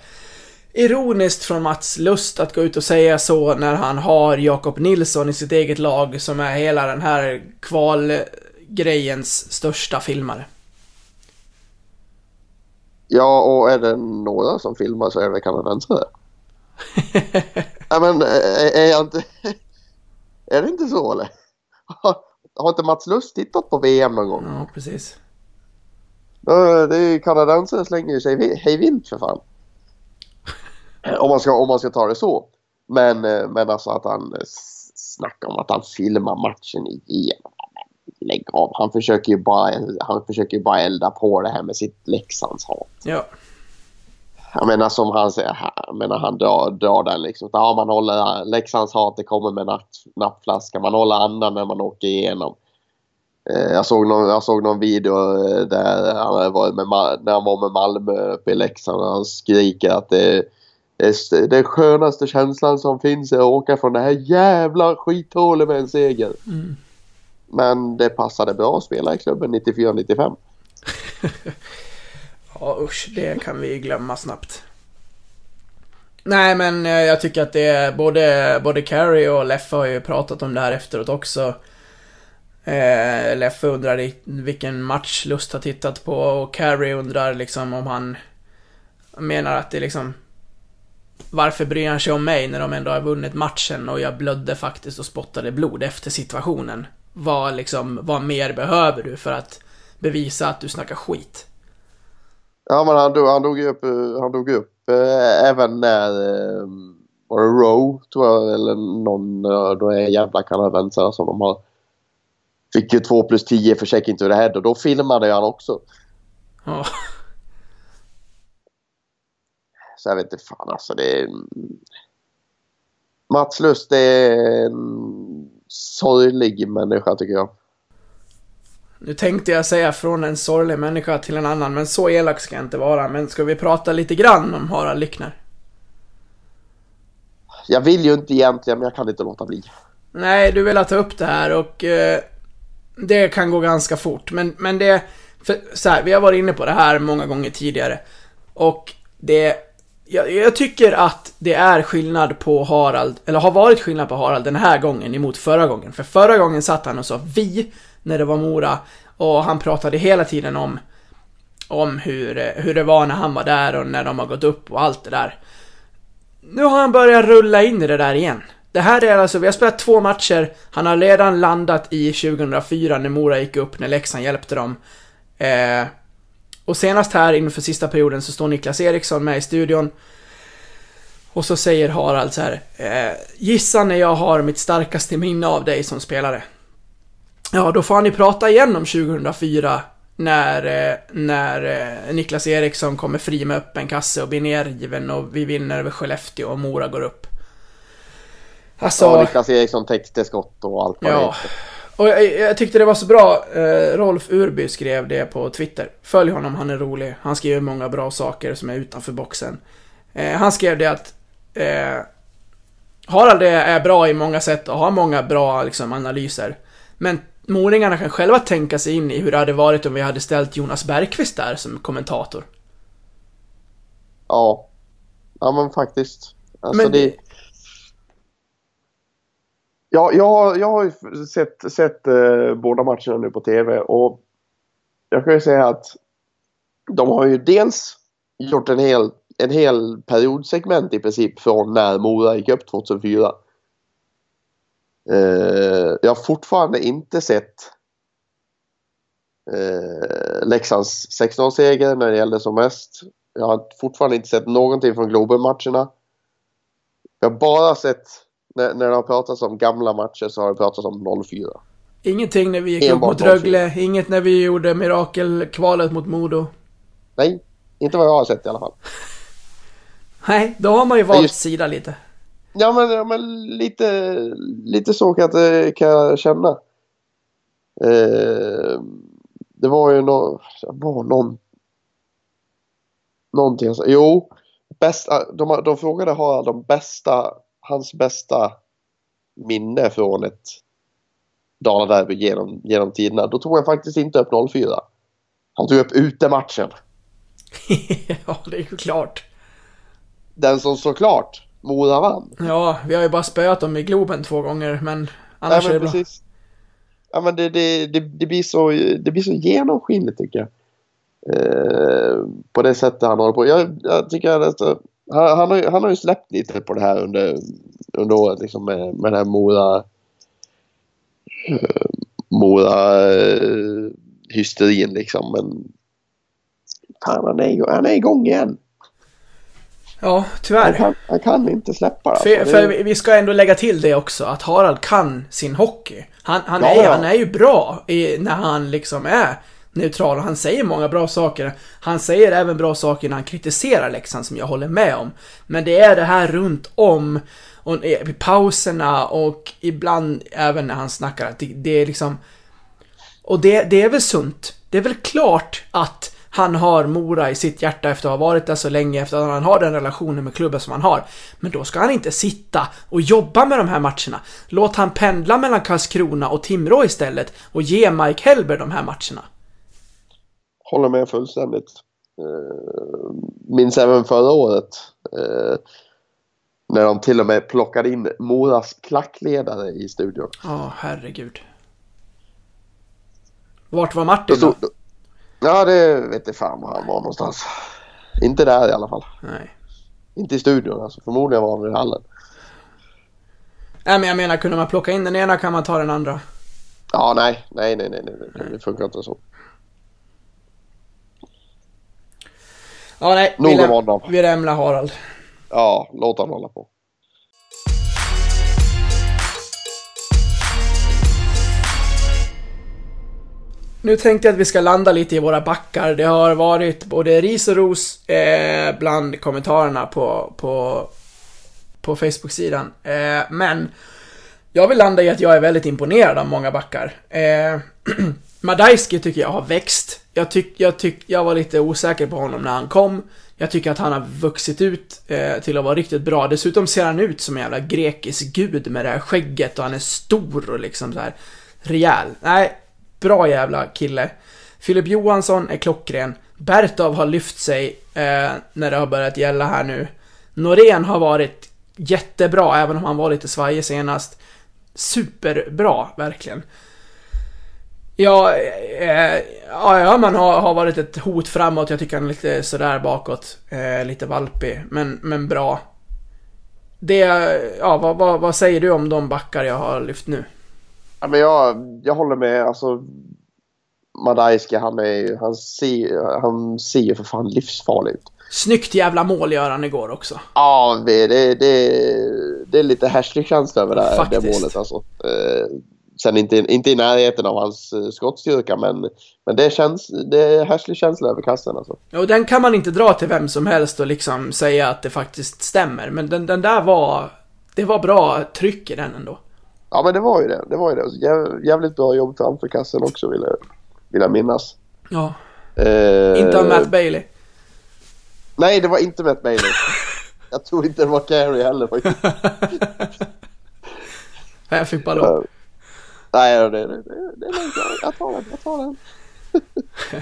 ironiskt från Mats Lust att gå ut och säga så när han har Jakob Nilsson i sitt eget lag som är hela den här kvalgrejens största filmare. Ja, och är det några som filmar så är det kanadensare. ja, men är, är jag inte... Är det inte så eller? Har, har inte Mats Lust tittat på VM någon gång? Ja, precis. Ja, Det är ju kanadensare slänger sig hej vilt för fan. Om man, ska, om man ska ta det så. Men, eh, men alltså att han eh, snackar om att han filmar matchen igen. Lägg av. Han försöker ju bara, han försöker bara elda på det här med sitt Leksandshat. Ja. Jag menar som han säger, jag menar han drar, drar den liksom. Ja, man håller, Leksands hat det kommer med napp, nappflaska. Man håller andan när man åker igenom. Eh, jag, såg någon, jag såg någon video eh, där han varit med, när han var med Malmö uppe i Leksand och han skriker att det det är den skönaste känslan som finns är att åka från det här jävla skithålet med en seger. Mm. Men det passade bra att spela i klubben 94-95. Ja usch, det kan vi glömma snabbt. Nej men eh, jag tycker att det är både, både Carrie och Leffe har ju pratat om det här efteråt också. Eh, Leffe undrar vilken match Lust har tittat på och Carrie undrar liksom om han menar att det liksom varför bryr han sig om mig när de ändå har vunnit matchen och jag blödde faktiskt och spottade blod efter situationen? Vad liksom, vad mer behöver du för att bevisa att du snackar skit? Ja men han dog, han dog upp, eh, han dog upp eh, även när eh, var det Rowe tror jag eller någon eh, då är jävla kanadensare som de har fick ju 2 plus 10 för check into the head och då filmade han också. Ja. Så jag vet inte fan alltså det är... Mats Lust är en sorglig människa tycker jag. Nu tänkte jag säga från en sorglig människa till en annan, men så elak ska jag inte vara. Men ska vi prata lite grann om Harald Lyckner? Jag vill ju inte egentligen men jag kan inte låta bli. Nej, du vill ta upp det här och eh, det kan gå ganska fort. Men, men det... För, så här, vi har varit inne på det här många gånger tidigare. Och det... Jag, jag tycker att det är skillnad på Harald, eller har varit skillnad på Harald den här gången emot förra gången. För förra gången satt han och sa vi när det var Mora. Och han pratade hela tiden om, om hur, hur det var när han var där och när de har gått upp och allt det där. Nu har han börjat rulla in i det där igen. Det här är alltså, vi har spelat två matcher, han har redan landat i 2004 när Mora gick upp, när Leksand hjälpte dem. Eh, och senast här inför sista perioden så står Niklas Eriksson med i studion. Och så säger Harald så här, eh, gissa när jag har mitt starkaste minne av dig som spelare. Ja, då får han ju prata igen om 2004 när, eh, när eh, Niklas Eriksson kommer fri med öppen kasse och blir nergiven och vi vinner över Skellefteå och Mora går upp. Alltså, Ja, Niklas Eriksson täckte skott och allt vad det ja. heter. Och jag, jag tyckte det var så bra, eh, Rolf Urby skrev det på Twitter. Följ honom, han är rolig. Han skriver många bra saker som är utanför boxen. Eh, han skrev det att eh, Harald är bra i många sätt och har många bra liksom, analyser. Men Moringarna kan själva tänka sig in i hur det hade varit om vi hade ställt Jonas Bergqvist där som kommentator. Ja. Ja men faktiskt. Alltså Men det... det- Ja, jag, har- jag har ju sett, sett eh, båda matcherna nu på TV och jag kan ju säga att de har ju dels gjort en hel, en hel periodsegment i princip från när Mora gick upp 2004. Eh, jag har fortfarande inte sett eh, Leksands 16-seger när det gällde som mest. Jag har fortfarande inte sett någonting från Globen-matcherna. Jag har bara sett, när, när det har pratats om gamla matcher så har det pratats om 04. Ingenting när vi gick upp Enbart mot Norrköping. Rögle, inget när vi gjorde mirakelkvalet mot Modo. Nej, inte vad jag har sett i alla fall. Nej, då har man ju valt just- sida lite. Ja men, ja, men lite, lite så kan jag, kan jag känna. Eh, det var ju nå, var någon, någonting. jag sa- Jo, bästa, de, de frågade Harald om bästa, hans bästa minne från ett Daladerby genom, genom tiderna. Då tog han faktiskt inte upp 04. Han tog upp utematchen. ja, det är ju klart. Den som såklart Mora vann. Ja, vi har ju bara spöat dem i Globen två gånger, men annars Nej, är det men bra. precis. Ja, men det, det, det, det, blir så, det blir så genomskinligt tycker jag. Eh, på det sättet han håller på. Jag, jag tycker att alltså, han, han, har, ju- han har ju släppt lite på det här under, under året liksom med, med den här Mora eh, Mora eh, hysterin liksom. Men fan, han är, han är igång igen. Ja, Han tyvärr. kan, han kan inte släppa. För, alltså. för Det- vi- ska ändå lägga till det också, att Harald kan sin hockey. Han, han, Ja, är, ja. han är ju bra i, när han liksom är neutral och han säger många bra saker. Han säger även bra saker när han kritiserar Leksand som jag håller med om. Men det är det här runt om och i pauserna och ibland även när han snackar det, det är liksom och det, det är väl sunt. Det är väl klart att han har Mora i sitt hjärta efter att ha varit där så länge, efter att han har den relationen med klubben som han har. Men då ska han inte sitta och jobba med de här matcherna. Låt han pendla mellan Karlskrona och Timrå istället och ge Mike Hellberg de här matcherna. Håller med fullständigt. Uh, minns även förra året. eh, när de till och med plockade in Moras klackledare i studion. Ja, herregud. Vart var Martin Då då? Ja, det vet inte fan var han var någonstans. Inte där i alla fall. Nej. Inte i studion alltså. Förmodligen var han i hallen. Nej, men jag menar, kunde man plocka in den ena kan man ta den andra. Ja, nej, nej, nej, nej, nej, nej. det funkar inte så. Ja, nej. Nog om honom. vi lämnar Harald. Ja, låt han hålla på. Nu tänkte jag att vi ska landa lite i våra backar. Det har varit både ris och ros eh, bland kommentarerna på, på, på Facebook-sidan. Eh, men jag vill landa i att jag är väldigt imponerad av många backar. Eh, Madajski tycker jag har växt. Jag, tyck, jag, tyck, jag var lite osäker på honom när han kom. Jag tycker att han har vuxit ut eh, till att vara riktigt bra. Dessutom ser han ut som en jävla grekisk gud med det här skägget och han är stor och liksom så här rejäl. Nej, bra jävla kille. Filip Johansson är klockren. Bertov har lyft sig eh, när det har börjat gälla här nu. Norén har varit jättebra, även om han var lite svajig senast. Superbra, verkligen. Ja, eh, ja, ja man har, har varit ett hot framåt. Jag tycker han är lite sådär bakåt. Eh, lite valpig, men, men bra. Det, ja, vad, vad, vad säger du om de backar jag har lyft nu? Ja, men jag, jag håller med. Alltså, Madajski, han, är, han, ser, han ser ju för fan livsfarlig ut. Snyggt jävla mål gör han igår också. Ja, det, det, det, det är lite härslig känsla över det, här, det målet. Alltså. Eh, sen inte, inte i närheten av hans eh, skottstyrka, men, men det, känns, det är härslig känsla över kassen. Alltså. Och den kan man inte dra till vem som helst och liksom säga att det faktiskt stämmer. Men den, den där var... Det var bra tryck i den ändå. Ja men det var ju det. Det var ju det. Jä- Jävligt bra jobb framför kassen också vill jag, vill jag minnas. Ja. Eh, Inte av Matt Bailey. Nej det var inte Matt Bailey. jag tror inte det var Carey heller faktiskt. Jag fick bara lov. Nej det, det, det, det är lugnt. Jag tar den. Jag tar den.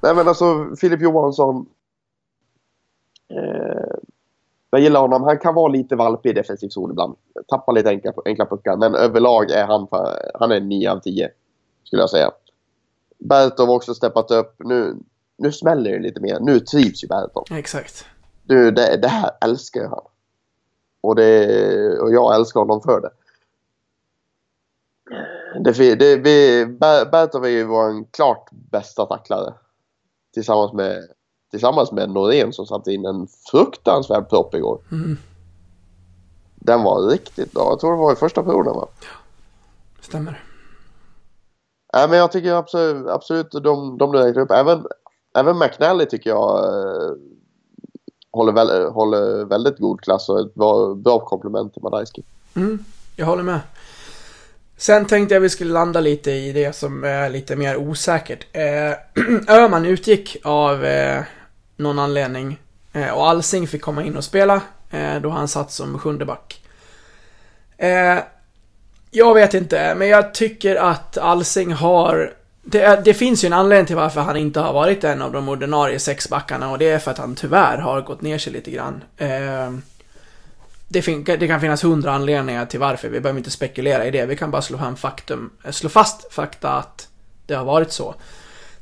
Nej men alltså Filip Johansson. Eh, jag gillar honom. Han kan vara lite valpig i defensiv zon ibland. Tappar lite enkla, enkla puckar. Men överlag är han, han är 9 av 10. Skulle jag säga. Bertov har också steppat upp. Nu, nu smäller det lite mer. Nu trivs ju Bertov. Exakt. Du, det, det här älskar ju han. Och, det, och jag älskar honom för det. det, det vi, Bertov är ju vår klart bästa tacklare. Tillsammans med, tillsammans med Norén som satte in en fruktansvärd propp igår. Mm. Den var riktigt bra. Jag tror det var i första perioden va? Stämmer. Nej men jag tycker absolut, absolut de, de du räknar upp. Även, även McNally tycker jag eh, håller, väl, håller väldigt god klass och ett bra, bra komplement till Madajski. Mm, jag håller med. Sen tänkte jag vi skulle landa lite i det som är lite mer osäkert. Eh, Öhman utgick av eh, någon anledning eh, och Alsing fick komma in och spela eh, då han satt som sjunde back. Eh, jag vet inte, men jag tycker att Alsing har... Det, det finns ju en anledning till varför han inte har varit en av de ordinarie sexbackarna och det är för att han tyvärr har gått ner sig lite grann. Eh, det, fin- det kan finnas hundra anledningar till varför, vi behöver inte spekulera i det. Vi kan bara slå, fram faktum, slå fast fakta att det har varit så.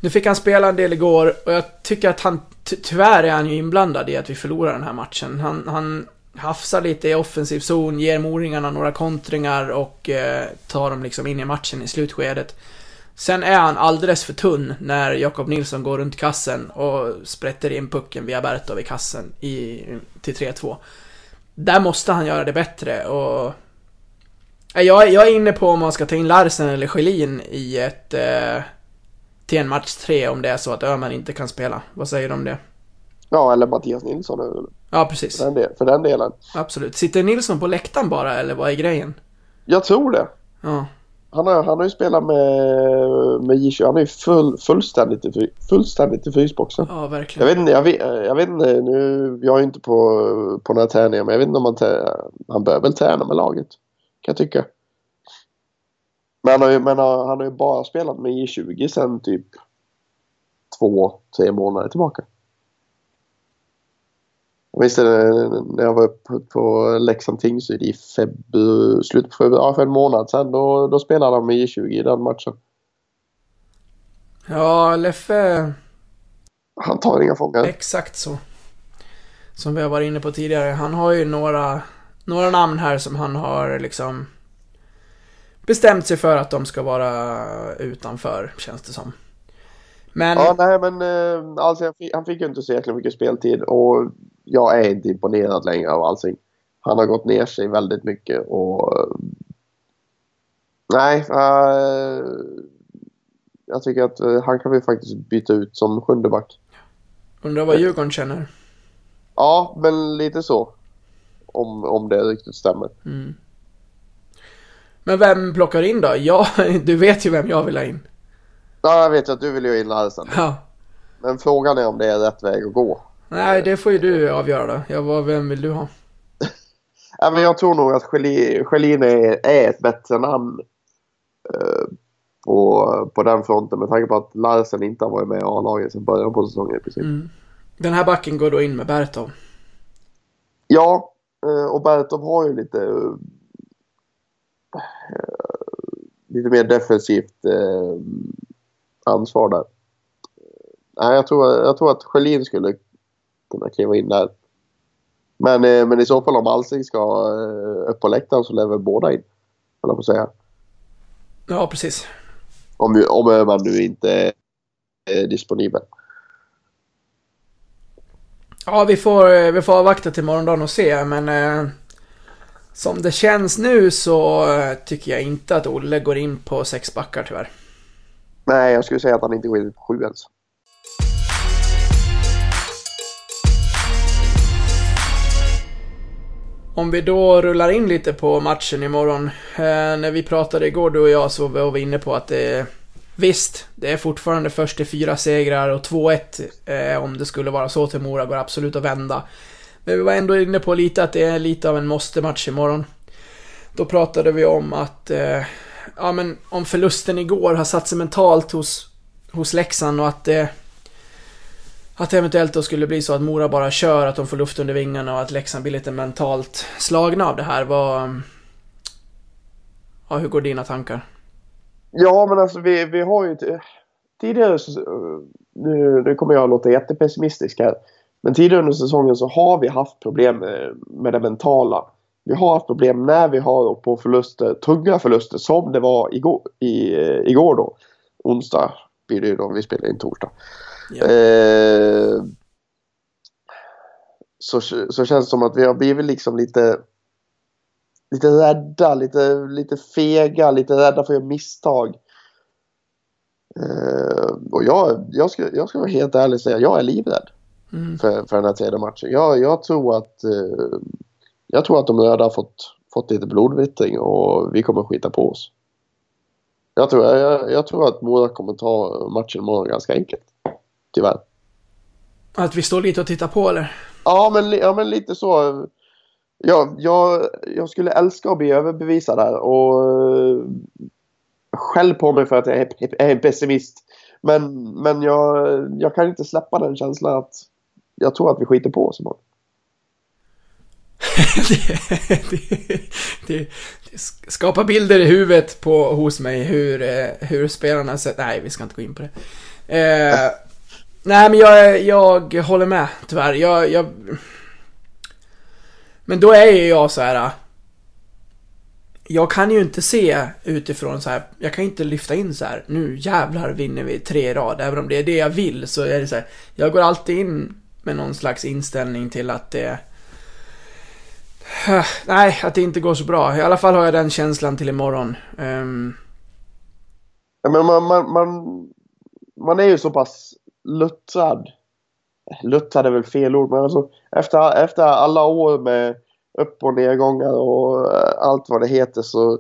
Nu fick han spela en del igår och jag tycker att han, tyvärr är han ju inblandad i att vi förlorar den här matchen. Han, han hafsar lite i offensiv zon, ger Moringarna några kontringar och eh, tar dem liksom in i matchen i slutskedet. Sen är han alldeles för tunn när Jakob Nilsson går runt kassen och sprätter in pucken via Bertov i kassen i, till 3-2 där måste han göra det bättre och... Eh, jag, jag är inne på om man ska ta in Larsen eller Schelin i ett... Eh, till en match tre om det är så att Öhman inte kan spela. Vad säger du om det? Ja, eller Mattias Nilsson Ja, precis. för den, del, för den delen. Absolut. Sitter Nilsson på läktaren bara, eller vad är grejen? Jag tror det. Ja. Han har, han har ju spelat med, med J20. Han är ju full, fullständigt, i, fullständigt i frysboxen. Ja, Jag verkligen. vet inte, jag vet, jag vet inte, nu, jag är ju inte på, på några träningar men jag vet inte om han, han bör väl träna med laget. Kan jag tycka. Men han har ju, men han han har ju bara spelat med J20 sen typ två, tre månader tillbaka. Jag minns det när jag var uppe på Leksand Tingsryd i februari, slutet på februari, ja, för en månad sedan. Då, då spelade han med J20 i den matchen. Ja, Leffe... Han tar inga fångar. Exakt så. Som vi har varit inne på tidigare. Han har ju några, några namn här som han har liksom bestämt sig för att de ska vara utanför, känns det som. Men, Ja, nej men eh, alltså, han, fick, ju inte så jäkla mycket speltid och jag är inte imponerad längre av Alsing. Han har gått ner sig väldigt mycket och... eh, Nej, eh, jag tycker att eh, han kan vi faktiskt byta ut som sjunde back. undrar vad Djurgården känner. Ja, men lite så. Om, om det riktigt stämmer. Men vem plockar in då? Ja, du vet ju vem jag vill ha in. Ja, jag vet ju att du vill ju in Larsen. Ja. Men frågan är om det är rätt väg att gå. Nej, det får ju du avgöra då. Ja, vad, vem vill du ha? Ja, men jag tror nog att Schelin är, är ett bättre namn eh, på, på den fronten med tanke på att Larsen inte har varit med i A-laget sedan början på säsongen i princip. Den här backen går då in med Bertov. Ja, eh, och Bertov har ju lite eh, lite mer defensivt eh, ansvar där. Nej, jag tror, jag tror att Schelin skulle kunna kliva in där. Men, eh, men i så fall om Alsing ska eh, upp på läktaren så lär väl båda in. Jag på säga. Ja, precis. Om, om Öhman nu inte är disponibel. Ja, vi får, eh, vi får avvakta till morgondagen och se, men eh, som det känns nu så tycker jag inte att Olle går in på sex backar tyvärr. Nej, jag skulle säga att han inte går in på sju ens. Om vi då rullar in lite på matchen imorgon. Eh, när vi pratade igår du och jag så var vi inne på att det Visst, det är fortfarande först till fyra segrar och 2-1 eh, om det skulle vara så till Mora går absolut att vända. Men vi var ändå inne på lite att det är lite av en måste-match imorgon. Då pratade vi om att, eh, ja men om förlusten igår har satt sig mentalt hos, hos Leksand och att det att det eventuellt då skulle bli så att Mora bara kör, att de får luft under vingarna och att Leksand blir lite mentalt slagna av det här. Vad... Ja, hur går dina tankar? Ja, men alltså vi, vi har ju tidigare, så- nu, nu kommer jag att låta jättepessimistisk här, men tidigare under säsongen så har vi haft problem med, med det mentala. Vi har haft problem när vi har på förluster, tunga förluster som det var igår, i, igår då. Onsdag blir det ju då, vi spelar in torsdag. Ja. Eh, så, så känns det som att vi har blivit liksom lite lite rädda, lite, lite fega, lite rädda för att göra misstag. Eh, och jag, jag, ska, jag ska vara helt ärlig och säga, jag är livrädd Mm. för, för den här tredje matchen. Jag, jag, tror att, eh, jag tror att de röda har fått, fått lite blodvittring och vi kommer skita på oss. Jag tror, jag, jag tror att Mora kommer ta matchen imorgon ganska enkelt. Tyvärr. Att vi står lite och tittar på eller? Ja men, ja, men lite så. Ja, jag, jag skulle älska att bli överbevisad här och eh, skäll på mig för att jag är, pessimist. Men, men jag, jag kan inte släppa den känslan att jag tror att vi skiter på oss imorgon. det, det, det, det skapar bilder i huvudet på, hos mig hur, eh, hur spelarna sett... Nej, vi ska inte gå in på det. Eh, nej, men jag, jag håller med, tyvärr. Jag, jag... Men då är ju jag så här. Eh, jag kan ju inte se utifrån så här. Jag kan inte lyfta in så här. Nu jävlar vinner vi tre i rad. Även om det är det jag vill så är det så här. Jag går alltid in med någon slags inställning till att det Nej, att det inte går så bra. I alla fall har jag den känslan till imorgon. Um, Ja, men man, man, man, man är ju så pass luttrad. Luttrad är väl fel ord, men alltså efter, efter alla år med upp och nedgångar och eh, allt vad det heter så...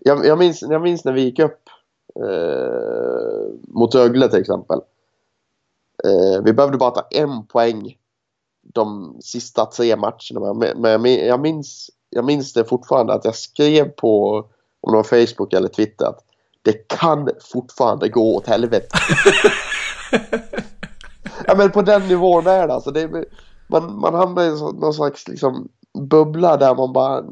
Jag, jag, minns, jag minns när vi gick upp eh, mot Rögle till exempel. Eh, vi behövde bara ta en poäng de sista tre matcherna. Men, jag, minns, jag minns det fortfarande att jag skrev på om det var Facebook eller Twitter att det kan fortfarande gå åt helvete. ja men på den nivån är det alltså. Det man, man hamnar i någon slags liksom bubbla där man bara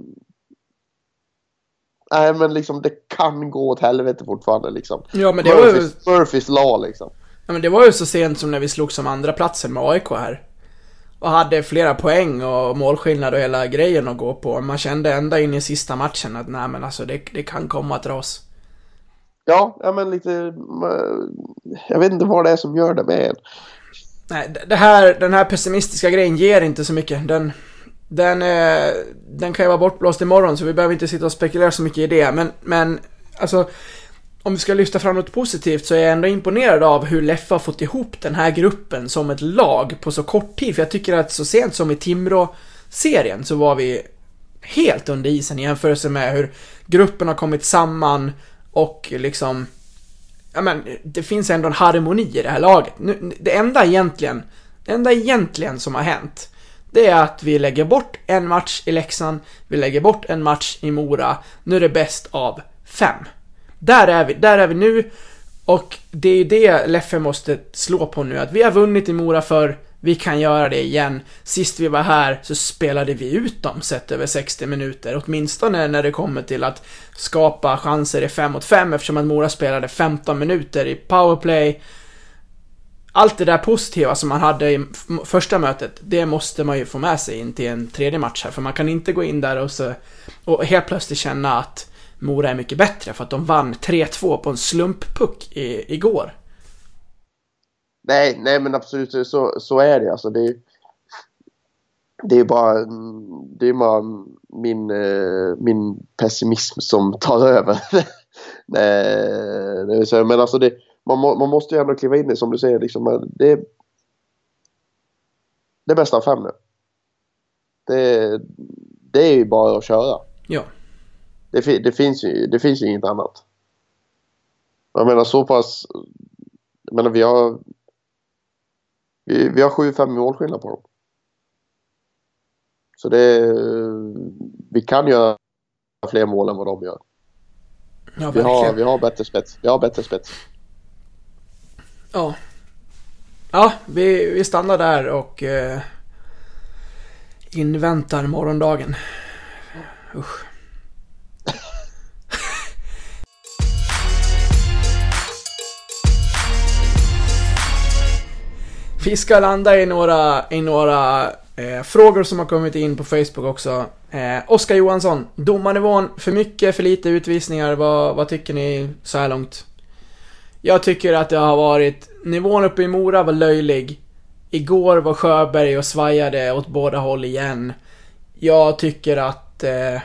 Nej men liksom det kan gå åt helvete fortfarande liksom. ja, men det var, ju, Murphys, Murphys law liksom. Ja, men det var ju så sent som när vi slog som andra platsen med AIK här. Och hade flera poäng och målskillnad och hela grejen att gå på. Man kände ända in i sista matchen att nej men alltså det, det kan komma att dras. Ja, ja men lite man- Jag vet inte vad det är som gör det med en. Nej, det- det här, den här pessimistiska grejen ger inte så mycket. Den, den, eh, den kan ju vara bortblåst imorgon så vi behöver inte sitta och spekulera så mycket i det. Men, men alltså, om vi ska lyfta fram något positivt så är jag ändå imponerad av hur Leffe har fått ihop den här gruppen som ett lag på så kort tid. För jag tycker att så sent som i Timrå-serien så var vi helt under isen i jämförelse med hur gruppen har kommit samman och liksom ja men, det finns ändå en harmoni i det här laget. Nu, det enda egentligen, det enda egentligen som har hänt, det är att vi lägger bort en match i Leksand, vi lägger bort en match i Mora, nu är det bäst av fem. Där är vi, där är vi nu, och det är ju det Leffe måste slå på nu, att vi har vunnit i Mora för vi kan göra det igen. Sist vi var här så spelade vi ut dem sett över 60 minuter, åtminstone när det kommer till att skapa chanser i 5 mot 5 eftersom att Mora spelade 15 minuter i powerplay. Allt det där positiva som man hade i första mötet, det måste man ju få med sig in till en tredje match här, för man kan inte gå in där och så och helt plötsligt känna att Mora är mycket bättre för att de vann 3-2 på en slumppuck i, igår. Nej, nej men absolut så, så är det alltså. Det är, det är bara, det är bara min, eh, min pessimism som tar över. nej, så, men alltså det, man, man måste ju ändå kliva in i som du säger liksom. Det, det är bäst av fem nu. Det, det är ju bara att köra. Ja. Det, fi- det, finns ju, det finns ju inget annat. Jag menar så pass... Jag menar vi har... Vi, vi har 7-5 målskillnad på dem. Så det... Vi kan göra fler mål än vad de gör. Ja, Vi har, vi har bättre spets. Vi har bättre spets. Ja. Ja, vi, vi stannar där och eh, inväntar morgondagen. Usch. Vi ska landa i några, i några eh, frågor som har kommit in på Facebook också. Eh, Oskar Johansson, domarnivån, för mycket, för lite utvisningar, vad, vad tycker ni så här långt? Jag tycker att det har varit, nivån uppe i Mora var löjlig. Igår var Sjöberg och svajade åt båda håll igen. Jag tycker att eh,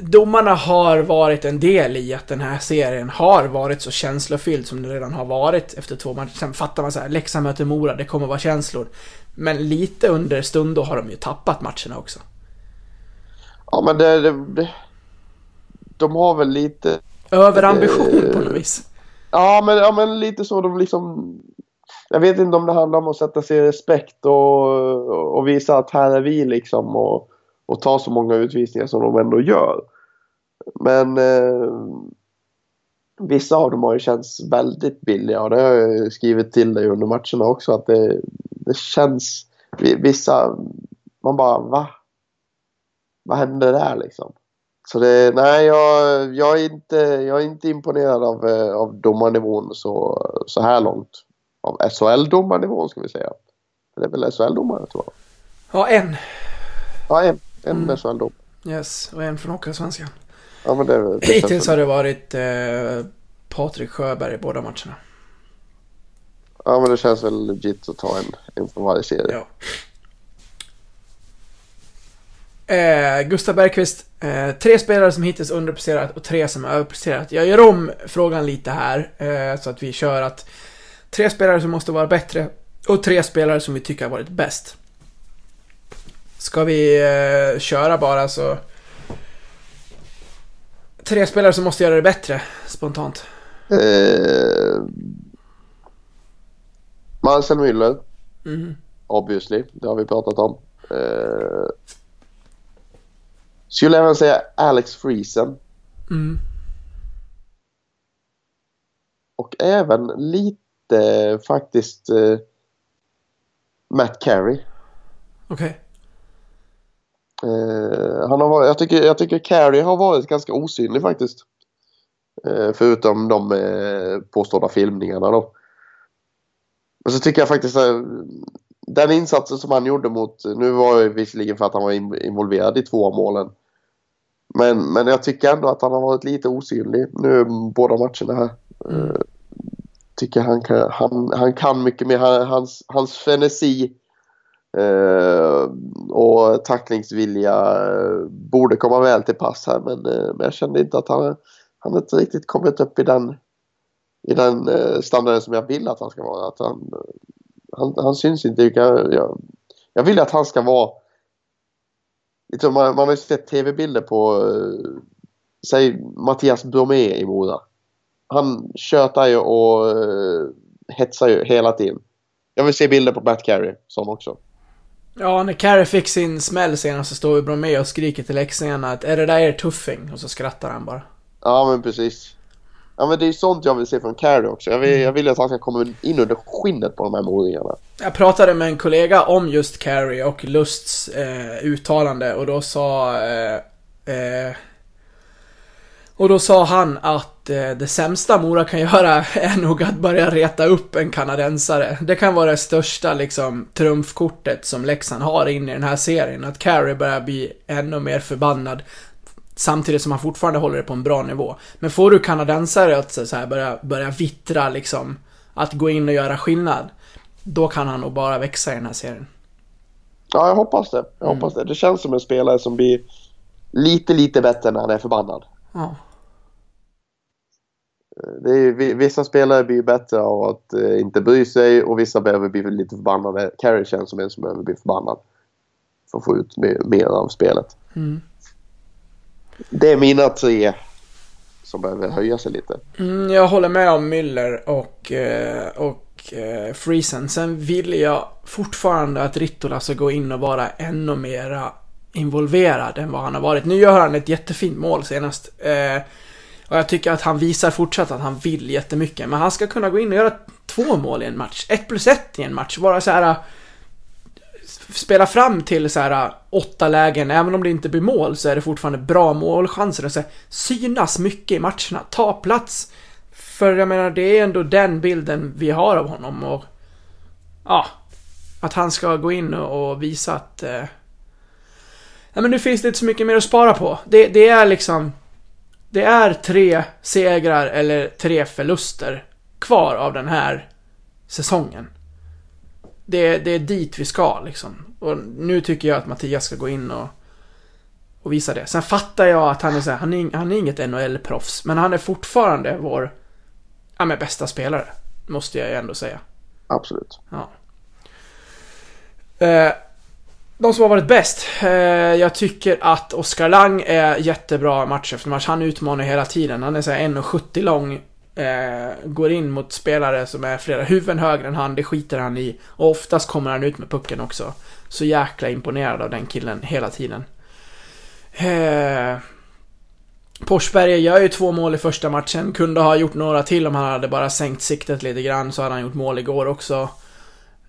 domarna har varit en del i att den här serien har varit så känslofylld som den redan har varit efter två matcher. Sen fattar man så här, Leksand möter Mora, det kommer vara känslor. Men lite under stund då har de ju tappat matcherna också. Ja men det, det. De har väl lite... Överambition på något vis. Ja men, ja, men lite så de liksom... Jag vet inte om det handlar om att sätta sig i respekt och, och visa att här är vi liksom och, och ta så många utvisningar som de ändå gör. Men eh, vissa av dem har ju känts väldigt billiga och det har jag skrivit till dig under matcherna också att det, det känns... Vissa... Man bara va? Vad hände där liksom? Så det, nej, jag, jag, är inte, jag är inte imponerad av, eh, av domarnivån så, så här långt. Av SHL-domarnivån ska vi säga. Det är väl SHL-domare tror jag. Ja, en. Ja, en, en Mm. SHL-domare. Yes, och en från Hockeyallsvenskan. Ja, men det, det Hittills har det varit eh, Patrik Sjöberg i båda matcherna. Ja, men det känns väl legit att ta en, en från varje serie. Ja. Eh, Gustav Bergqvist, eh, tre spelare som hittills underpresterat och tre som överpresterat. Jag gör om frågan lite här, eh, så att vi kör att tre spelare som måste vara bättre och tre spelare som vi tycker har varit bäst. Ska vi eh, köra bara så... Tre spelare som måste göra det bättre, spontant. Eh, Marcel Müller, Mhm. obviously. Det har vi pratat om. Eh, skulle även säga Alex Friesen. Mm. Och även lite faktiskt eh, Matt Carey. Okej. Eh, han har varit, jag, tycker, jag tycker Carey har varit ganska osynlig faktiskt. Eh, förutom de eh, påstådda filmningarna då. Men så tycker jag faktiskt att den insatsen som han gjorde mot, nu var det visserligen för att han var in, involverad i två av målen. Men, men jag tycker ändå att han har varit lite osynlig nu båda matcherna här. Mm. Eh, tycker han kan, han, han kan mycket mer. Han, hans, hans frenesi eh, och tacklingsvilja eh, borde komma väl till pass här men, eh, men jag kände inte att han, han inte riktigt kommit upp i den, i den eh, standarden som jag vill att han ska vara. Att han, han, han syns inte. Jag, jag, jag vill att han ska vara liksom, man, man har ju sett tv-bilder på eh, säg Mattias Bromé i Mora. Han tjötar ju och eh, hetsar ju hela tiden. Jag vill se bilder på Matt Carey som också. Ja, när Carey fick sin smäll senast så står ju Bromé och skriker till läxingarna att är det där er tuffing? Och så skrattar han bara. Ja men precis. Ja men det är sånt jag vill se från Carey också. Jag vill, jag vill att han ska komma in under skinnet på de här moringarna. Jag pratade med en kollega om just Carey och Lusts eh, uttalande och då sa... Eh, eh, och då sa han att eh, det sämsta Mora kan göra är nog att börja reta upp en kanadensare. Det kan vara det största liksom trumfkortet som Leksand har in i den här serien. Att Carey börjar bli ännu mer förbannad. Samtidigt som han fortfarande håller det på en bra nivå. Men får du kanadensare att så här börja, börja vittra liksom, att gå in och göra skillnad. Då kan han nog bara växa i den här serien. Ja jag hoppas det. Jag hoppas det. Det känns som en spelare som blir lite lite bättre när han är förbannad. Ja. Det är, vi- vissa spelare blir bättre av att eh, inte bry sig och vissa behöver bli lite förbannade. Carey känns som en som behöver bli förbannad. För att få ut mer, mer av spelet. Mm. Det är mina tre som behöver höja sig lite. Mm, jag håller med om Müller och, eh, och eh, Friesen. Sen vill jag fortfarande att Rittola ska gå in och vara ännu mera involverad än vad han har varit. Nu gör han ett jättefint mål senast. Eh, och jag tycker att han visar fortsatt att han vill jättemycket. Men han ska kunna gå in och göra två mål i en match. Ett plus ett i en match. Vara så här äh, spela fram till så här äh, åtta lägen, även om det inte blir mål så är det fortfarande bra målchanser och så här, synas mycket i matcherna, ta plats. För jag menar, det är ändå den bilden vi har av honom och ja, att han ska gå in och visa att eh, ja men nu finns det inte så mycket mer att spara på. Det, det är liksom det är tre segrar eller tre förluster kvar av den här säsongen det, det är dit vi ska liksom. Och nu tycker jag att Mattias ska gå in och, och visa det. Sen fattar jag att han är så här, han är, han är inget NHL-proffs, men han är fortfarande vår, ja men bästa spelare. Måste jag ju ändå säga. Absolut. Ja. Eh, de som har varit bäst. Eh, jag tycker att Oskar Lang är jättebra match efter match. Han utmanar hela tiden. Han är såhär 1,70 lång. Eh, går in mot spelare som är flera huvuden högre än han. Det skiter han i. Och oftast kommer han ut med pucken också. Så jäkla imponerad av den killen hela tiden. Eh, gör ju två mål i första matchen. Kunde ha gjort några till om han hade bara sänkt siktet lite grann. Så hade han gjort mål igår också.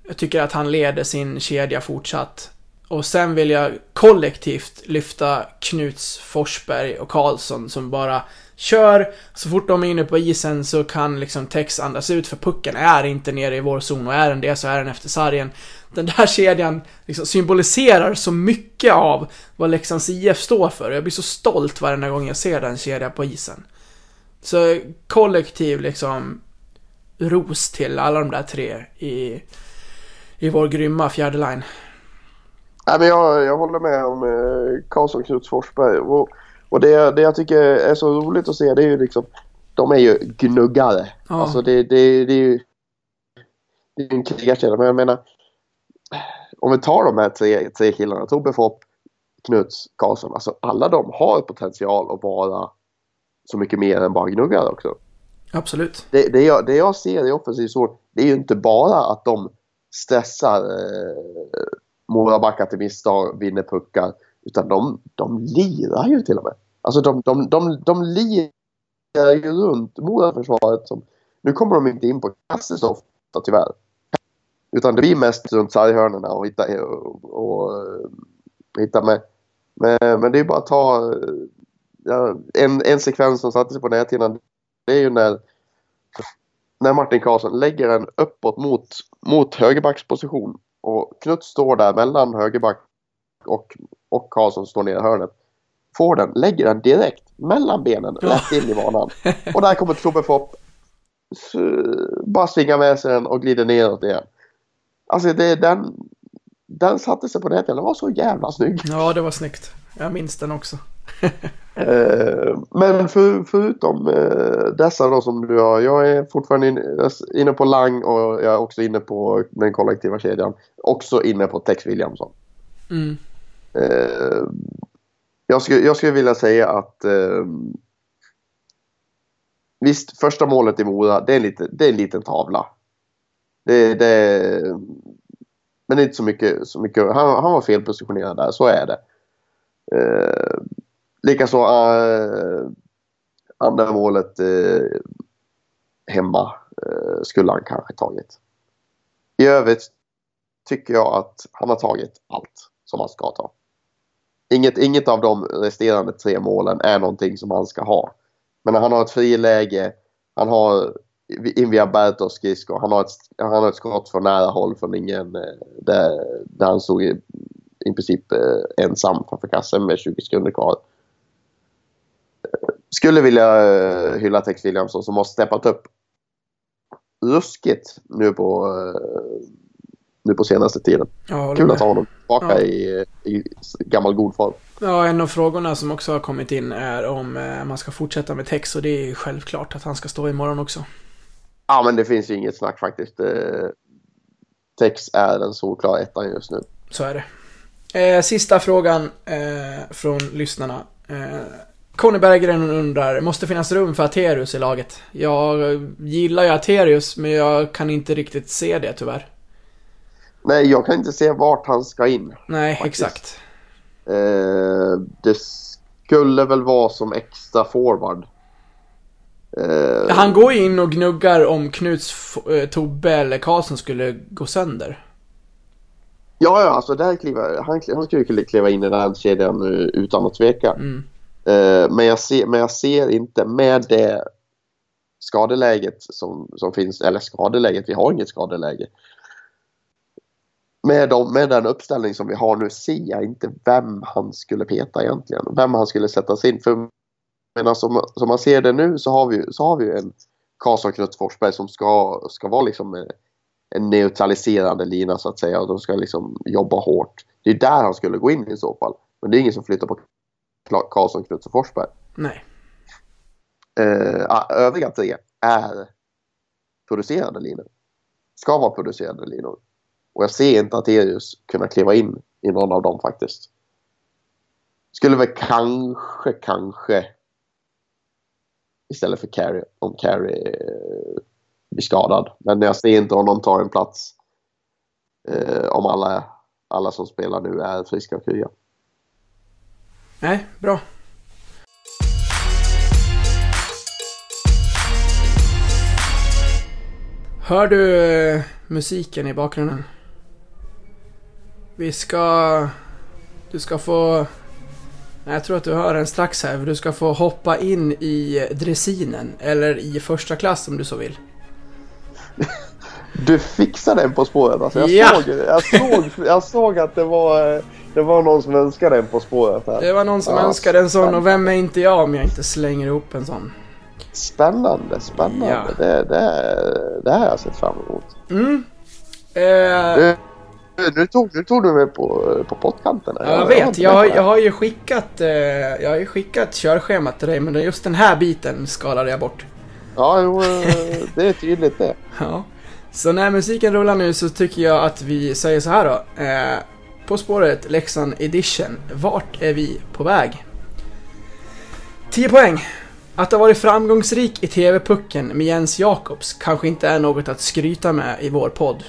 Jag tycker att han leder sin kedja fortsatt. Och sen vill jag kollektivt lyfta Knuts, Forsberg och Karlsson som bara kör. Så fort de är inne på isen så kan liksom Tex andas ut för pucken är inte nere i vår zon och är den det så är den efter sargen. Den där kedjan liksom symboliserar så mycket av vad Leksands IF står för. Jag blir så stolt varje gång jag ser den kedjan på isen. Så kollektiv liksom ros till alla de där tre i, i vår grymma fjärde line. Nej, men jag, jag håller med om eh, Karlsson, Knuts, Forsberg. Och, och det, det jag tycker är så roligt att se det är ju liksom de är ju gnuggare. Ja. Alltså det, det, det är ju det är en krigarkedja. Men jag menar om vi tar de här tre, tre killarna, Tobbe Fopp, Knuts, Karlsson. Alltså alla de har potential att vara så mycket mer än bara gnuggare också. Absolut. Det, det, jag, det jag ser i offensiv zon, det är ju inte bara att de stressar eh, Morabackar till misstag, vinner puckar. Utan de, de lirar ju till och med. Alltså de, de, de, de lirar ju runt Moraförsvaret. Som, nu kommer de inte in på kastet så ofta tyvärr. Utan det blir mest runt sarghörnorna och hitta, och, och, och hitta med. Men, men det är bara att ta eh, ja, en, en sekvens som satte sig på näthinnan. Det är ju när när Martin Karlsson lägger den uppåt mot, mot högerbacksposition och Knut står där mellan högerback och, och Karlsson står nere i hörnet. Får den, lägger den direkt mellan benen, Ja. rätt in i banan. Och där kommer Tobbe Fopp. S- Bara svingar med sig den och glider neråt igen. Alltså det, den, den satte sig på nätet. Den var så jävla snygg. Ja, det var snyggt. Jag minns den också. Eh, men för, förutom eh, dessa då som du har. Jag är fortfarande inne, på Lang och jag är också inne på den kollektiva kedjan. Också inne på Tex Williamson. Mm. Eh, jag, skulle, jag skulle vilja säga att Visst, första målet i Mora, det är, lite, det är en liten tavla. Det, det, men inte så mycket. Så mycket han, han var felpositionerad där, så är det. Eh, Likaså eh, andra målet eh, hemma eh, skulle han kanske tagit. I övrigt tycker jag att han har tagit allt som han ska ta. Inget, inget av de resterande tre målen är någonting som han ska ha. Men han har ett friläge, han har in via Bertos skridskor, han har ett, han har ett skott från nära håll från ingen, eh, där, där han stod i, i princip eh, ensam framför kassen med 20 sekunder kvar skulle vilja eh, hylla Tex Williamson som har steppat upp ruskigt nu på, eh, nu på senaste tiden. Ja, Kul att ha honom tillbaka Ja. i, i gammal god form. Ja, en av frågorna som också har kommit in är om eh, man ska fortsätta med Tex och det är ju självklart att han ska stå imorgon också. Ja, men det finns ju inget snack faktiskt. Eh, Tex är den solklara ettan just nu. Så är det. Eh, sista frågan eh, från lyssnarna. Eh, Conny Berggren undrar, måste finnas rum för Aterius i laget? Jag gillar ju Aterius, men jag kan inte riktigt se det tyvärr. Nej, jag kan inte se vart han ska in. Nej, Faktiskt. exakt. Eh, det skulle väl vara som extra forward. Eh, Han går ju in och gnuggar om Knuts, eh, Tobbe eller Karlsson skulle gå sönder. Ja, ja, alltså där kliver, han, han skulle kunna kliva in i den här kedjan utan att tveka. Mm. Eh, men, jag ser, men jag ser inte med det skadeläget som, som finns, eller skadeläget, vi har inget skadeläge. Med, de, med den uppställning som vi har nu ser jag inte vem han skulle peta egentligen. Vem han skulle sättas in. För men som, som man ser det nu så har vi, så har vi en Karlsson Knut Forsberg som ska, ska vara liksom en, en neutraliserande lina så att säga. Och de ska liksom jobba hårt. Det är där han skulle gå in i så fall. Men det är ingen som flyttar på Karlsson, Knut och Forsberg. Nej. Eh, övriga tre är producerande linor. Ska vara producerande linor. Och jag ser inte Aterius kunna kliva in i någon av dem faktiskt. Skulle väl kanske, kanske istället för Carey, om Carey eh, blir skadad. Men jag ser inte honom ta en plats eh, om alla, alla som spelar nu är friska och krya. Nej, bra. Hör du eh, musiken i bakgrunden? Vi ska... Du ska få... Jag tror att du hör den strax här, för du ska få hoppa in i dressinen, eller i första klass om du så vill. Du fixade den På spåret. Alltså jag, Ja. såg, jag, såg, jag såg att det var, det var någon som önskade den På spåret. Här. Det var någon som Ja, önskade en sån, och vem är inte jag om jag inte slänger ihop en sån? Spännande, spännande. Ja. Det, det, det här har jag sett fram emot. Mm. Eh, Du, nu, tog, nu tog du mig på, på pottkanten. Ja, jag vet. Jag, har- jag har ju skickat, eh, jag har ju skickat körschemat till dig, men just den här biten skalade jag bort. Ja, jo, eh, det är tydligt det. Ja. Så när musiken rullar nu så tycker jag att vi säger så här då. Eh, på spåret Leksand Edition. Vart är vi på väg? 10 poäng. Att ha varit framgångsrik i TV-pucken med Jens Jakobs kanske inte är något att skryta med i vår podd.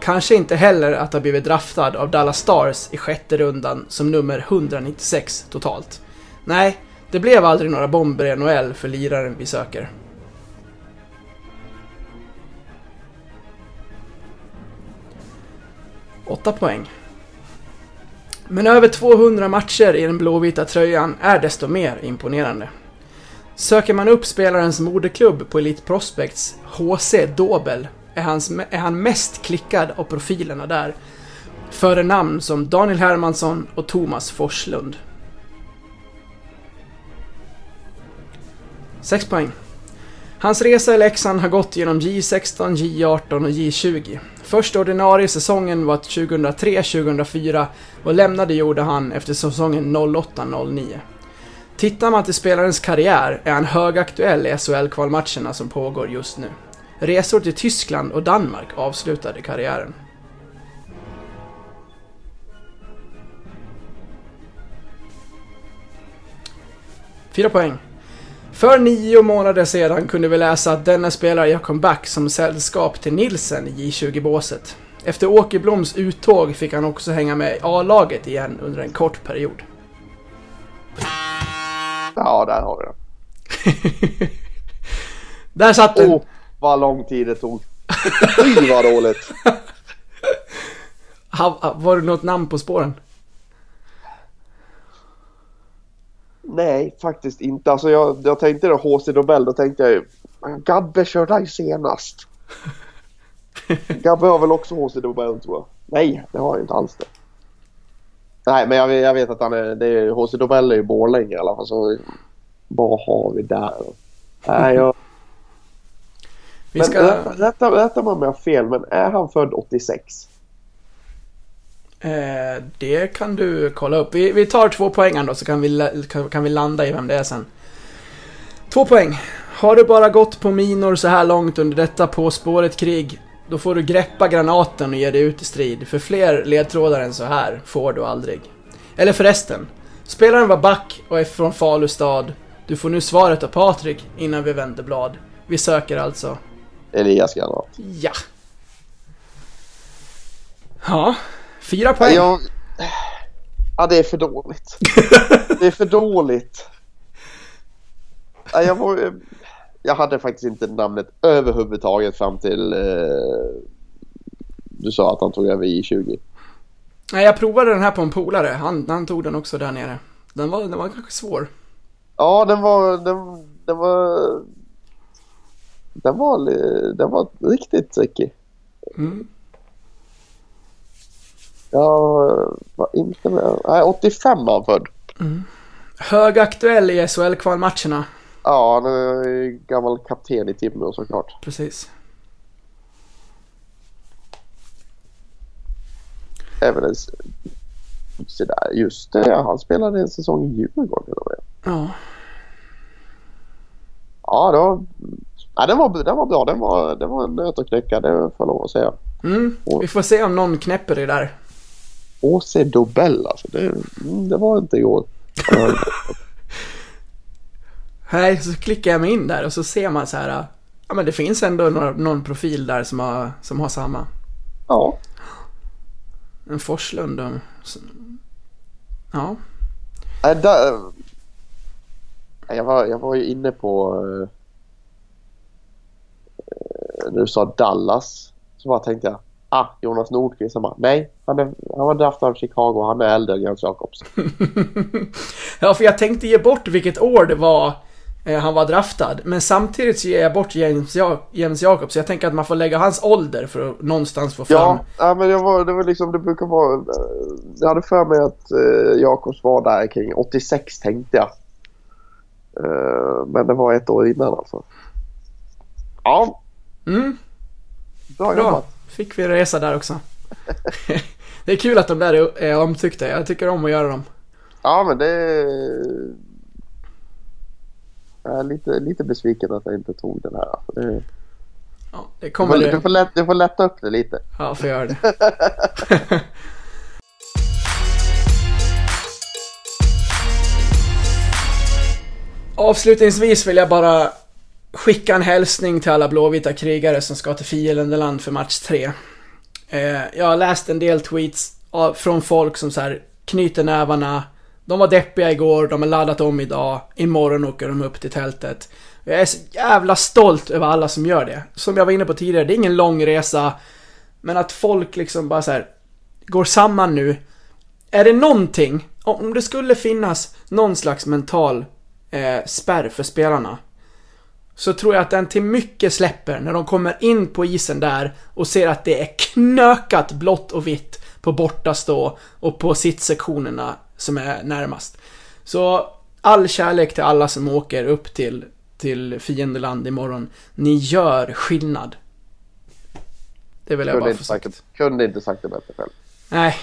Kanske inte heller att ha blivit draftad av Dallas Stars i sjätte rundan som nummer 196 totalt. Nej, det blev aldrig några bomber i NHL för liraren vi söker. Åtta poäng. Men över 200 matcher i den blåvita tröjan är desto mer imponerande. Söker man upp spelarens moderklubb på Elite Prospects, HC Dobel, är, hans, är han mest klickad av profilerna där. Före namn som Daniel Hermansson och Thomas Forslund. 6 poäng. Hans resa i Leksand har gått genom J16, J18 och J20. Första ordinarie säsongen var 2003-2004 och lämnade gjorde han efter säsongen 08-09. Tittar man till spelarens karriär är han högaktuell i SHL-kvalmatcherna som pågår just nu. Resor till Tyskland och Danmark avslutade karriären. Fyra poäng. För nio månader sedan kunde vi läsa att denna spelare gör comeback som sällskap till Nilsen i J20-båset. Efter Åkerbloms uttåg fick han också hänga med i A-laget igen under en kort period. Ja, där har vi det. Där satt den! Åh, vad lång tid det tog. Fy vad dåligt. Var det något namn på spåren? Nej, faktiskt inte. Alltså jag, jag tänkte då HC Nobel, då tänkte jag ju "Men Gabbe körde senast. Gabbe har väl också HC Nobel tror jag. Nej, det har jag inte alls det. Nej, men jag, vet- jag vet att han är, det är HC Nobel är ju Borlänge i alla fall. Så vad har vi där? Nej, jag, Vi ska... rätta, rätta, rätta mig om jag har fel, men är han född 86? Eh, det kan du kolla upp. Vi, vi tar två poängen då så kan vi, kan, kan vi landa i vem det är sen. Två poäng. Har du bara gått på minor så här långt under detta På spåret krig, då får du greppa granaten och ge dig ut i strid. För fler ledtrådar än så här får du aldrig. Eller förresten. Spelaren var back och är från Falu stad. Du får nu svaret av Patrik innan vi vänder blad. Vi söker alltså Elias Granat. Ja. Ja, fyra poäng. Jag... Ja, det är för dåligt. det är för dåligt. Ja, jag, var... jag hade faktiskt inte namnet överhuvudtaget fram till eh... du sa att han tog över I20. Nej, jag provade den här på en polare. Han, han tog den också där nere. Den var, den var kanske svår. Ja, den var... Den, den var... Den var, den var riktigt tricky. Mm. Jag var inte med. Nej, 85 var han född. Högaktuell i SHL-kvalmatcherna. Ja, han är gammal kapten i Timrå såklart. Precis. Även en... s- Så där, just det, han spelade en säsong i Djurgården. Ja. Ja, det var... Ja, den var, den var bra. Den var, den var en nöt att knäcka, det får jag lov att säga. Mm. Vi får se om någon knäpper det där. Åse Dobell alltså. Det, mm, det var inte igår. Nej, så klickar jag mig in där och så ser man så här. Ja, men det finns ändå några, någon profil där som har, som har samma. Ja. En Forslund och... Ja. Nej, där, jag, var, jag var ju inne på... när du sa Dallas. Så bara tänkte jag. Ah, Jonas Nordqvist. Jag bara, nej, han, är, han var draftad av Chicago. Han är äldre än Jens Jakobs. Ja, för jag tänkte ge bort vilket år det var eh, han var draftad. Men samtidigt så ger jag bort James, ja James Jacobs. Jag tänker att man får lägga hans ålder för att någonstans få fram... Ja, men jag var, det var liksom, det brukar vara... eh, Jag hade för mig att eh, Jakobs var där kring 86 tänkte jag. Eh, men det var ett år innan alltså. Ja, Mm, bra, bra. jobbat. Fick vi resa där också. det är kul att de där är, omtyckta. Jag tycker om att göra dem. Ja, men det... Jag är lite, lite besviken att jag inte tog den här. Alltså. Det, Ja, det du, kommer får, det. du, får lätt, du får lätta upp det lite. Ja, får göra det. Avslutningsvis vill jag bara skicka en hälsning till alla blåvita krigare som ska till Fiendeland för match 3. Eh, jag har läst en del tweets av, från folk som så här knyter nävarna. De var deppiga igår, de har laddat om idag. Imorgon åker de upp till tältet. Jag är så jävla stolt över alla som gör det. Som jag var inne på tidigare, det är ingen lång resa. Men att folk liksom bara så här går samman nu. Är det någonting, om det skulle finnas någon slags mental eh, spärr för spelarna. Så tror jag att den till mycket släpper när de kommer in på isen där och ser att det är knökat blått och vitt på bortastå och på sittsektionerna som är närmast. Så all kärlek till alla som åker upp till, till fiendeland imorgon. Ni gör skillnad. Det vill jag Kunde bara få sagt, kunde inte sagt det bättre själv. Nej,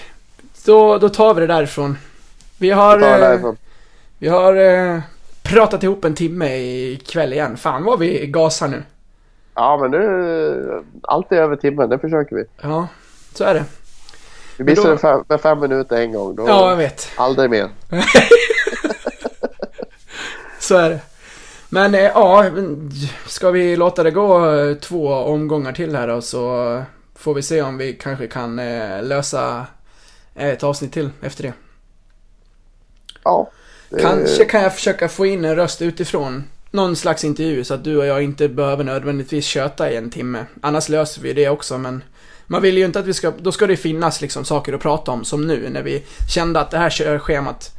då, då tar vi det därifrån. Vi har, Vi tar det eh, därifrån. vi har eh, pratat ihop en timme ikväll igen. Fan vad vi gasar nu. Ja, men nu... Allt är över timmen, det försöker vi. Ja, så är det. Vi då- missade fem, med fem minuter en gång. Då, Ja, jag vet. Aldrig mer. Så är det. Men eh, ja, ska vi låta det gå eh, två omgångar till här då så får vi se om vi kanske kan eh, lösa ett avsnitt till efter det. Ja. Kanske kan jag försöka få in en röst utifrån. Någon slags intervju så att du och jag inte behöver nödvändigtvis köta i en timme. Annars löser vi det också men man vill ju inte att vi ska, då ska det finnas liksom saker att prata om som nu när vi kände att det här körschemat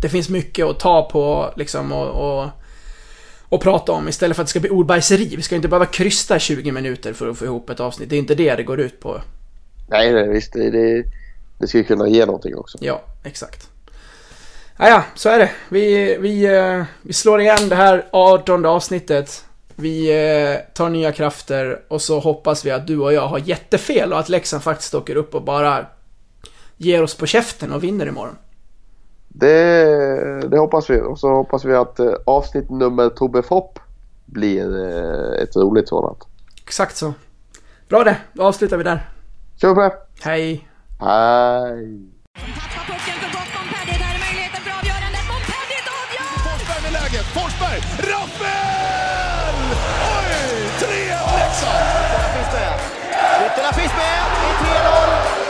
Det finns mycket att ta på liksom och, och, och prata om istället för att det ska bli ordbajseri. Vi ska inte behöva krysta 20 minuter för att få ihop ett avsnitt. Det är inte det det går ut på. Nej, nej, visst. Det, det, det ska ju kunna ge någonting också. Ja, exakt. Ja, ja, så är det. Vi, vi, eh, vi slår igen det här 18 avsnittet. Vi eh, tar nya krafter och så hoppas vi att du och jag har jättefel och att Leksand faktiskt åker upp och bara ger oss på käften och vinner imorgon. Det, det hoppas vi. Och så hoppas vi att eh, avsnitt nummer Tobbe Fopp blir ett roligt sådant. Exakt så. Bra det, då avslutar vi där. Kör på det! Hej! Hej! Rappel! Oj! 3-1 Leksand! Ytterna finns med. Ytterna finns med. Det är 3-0.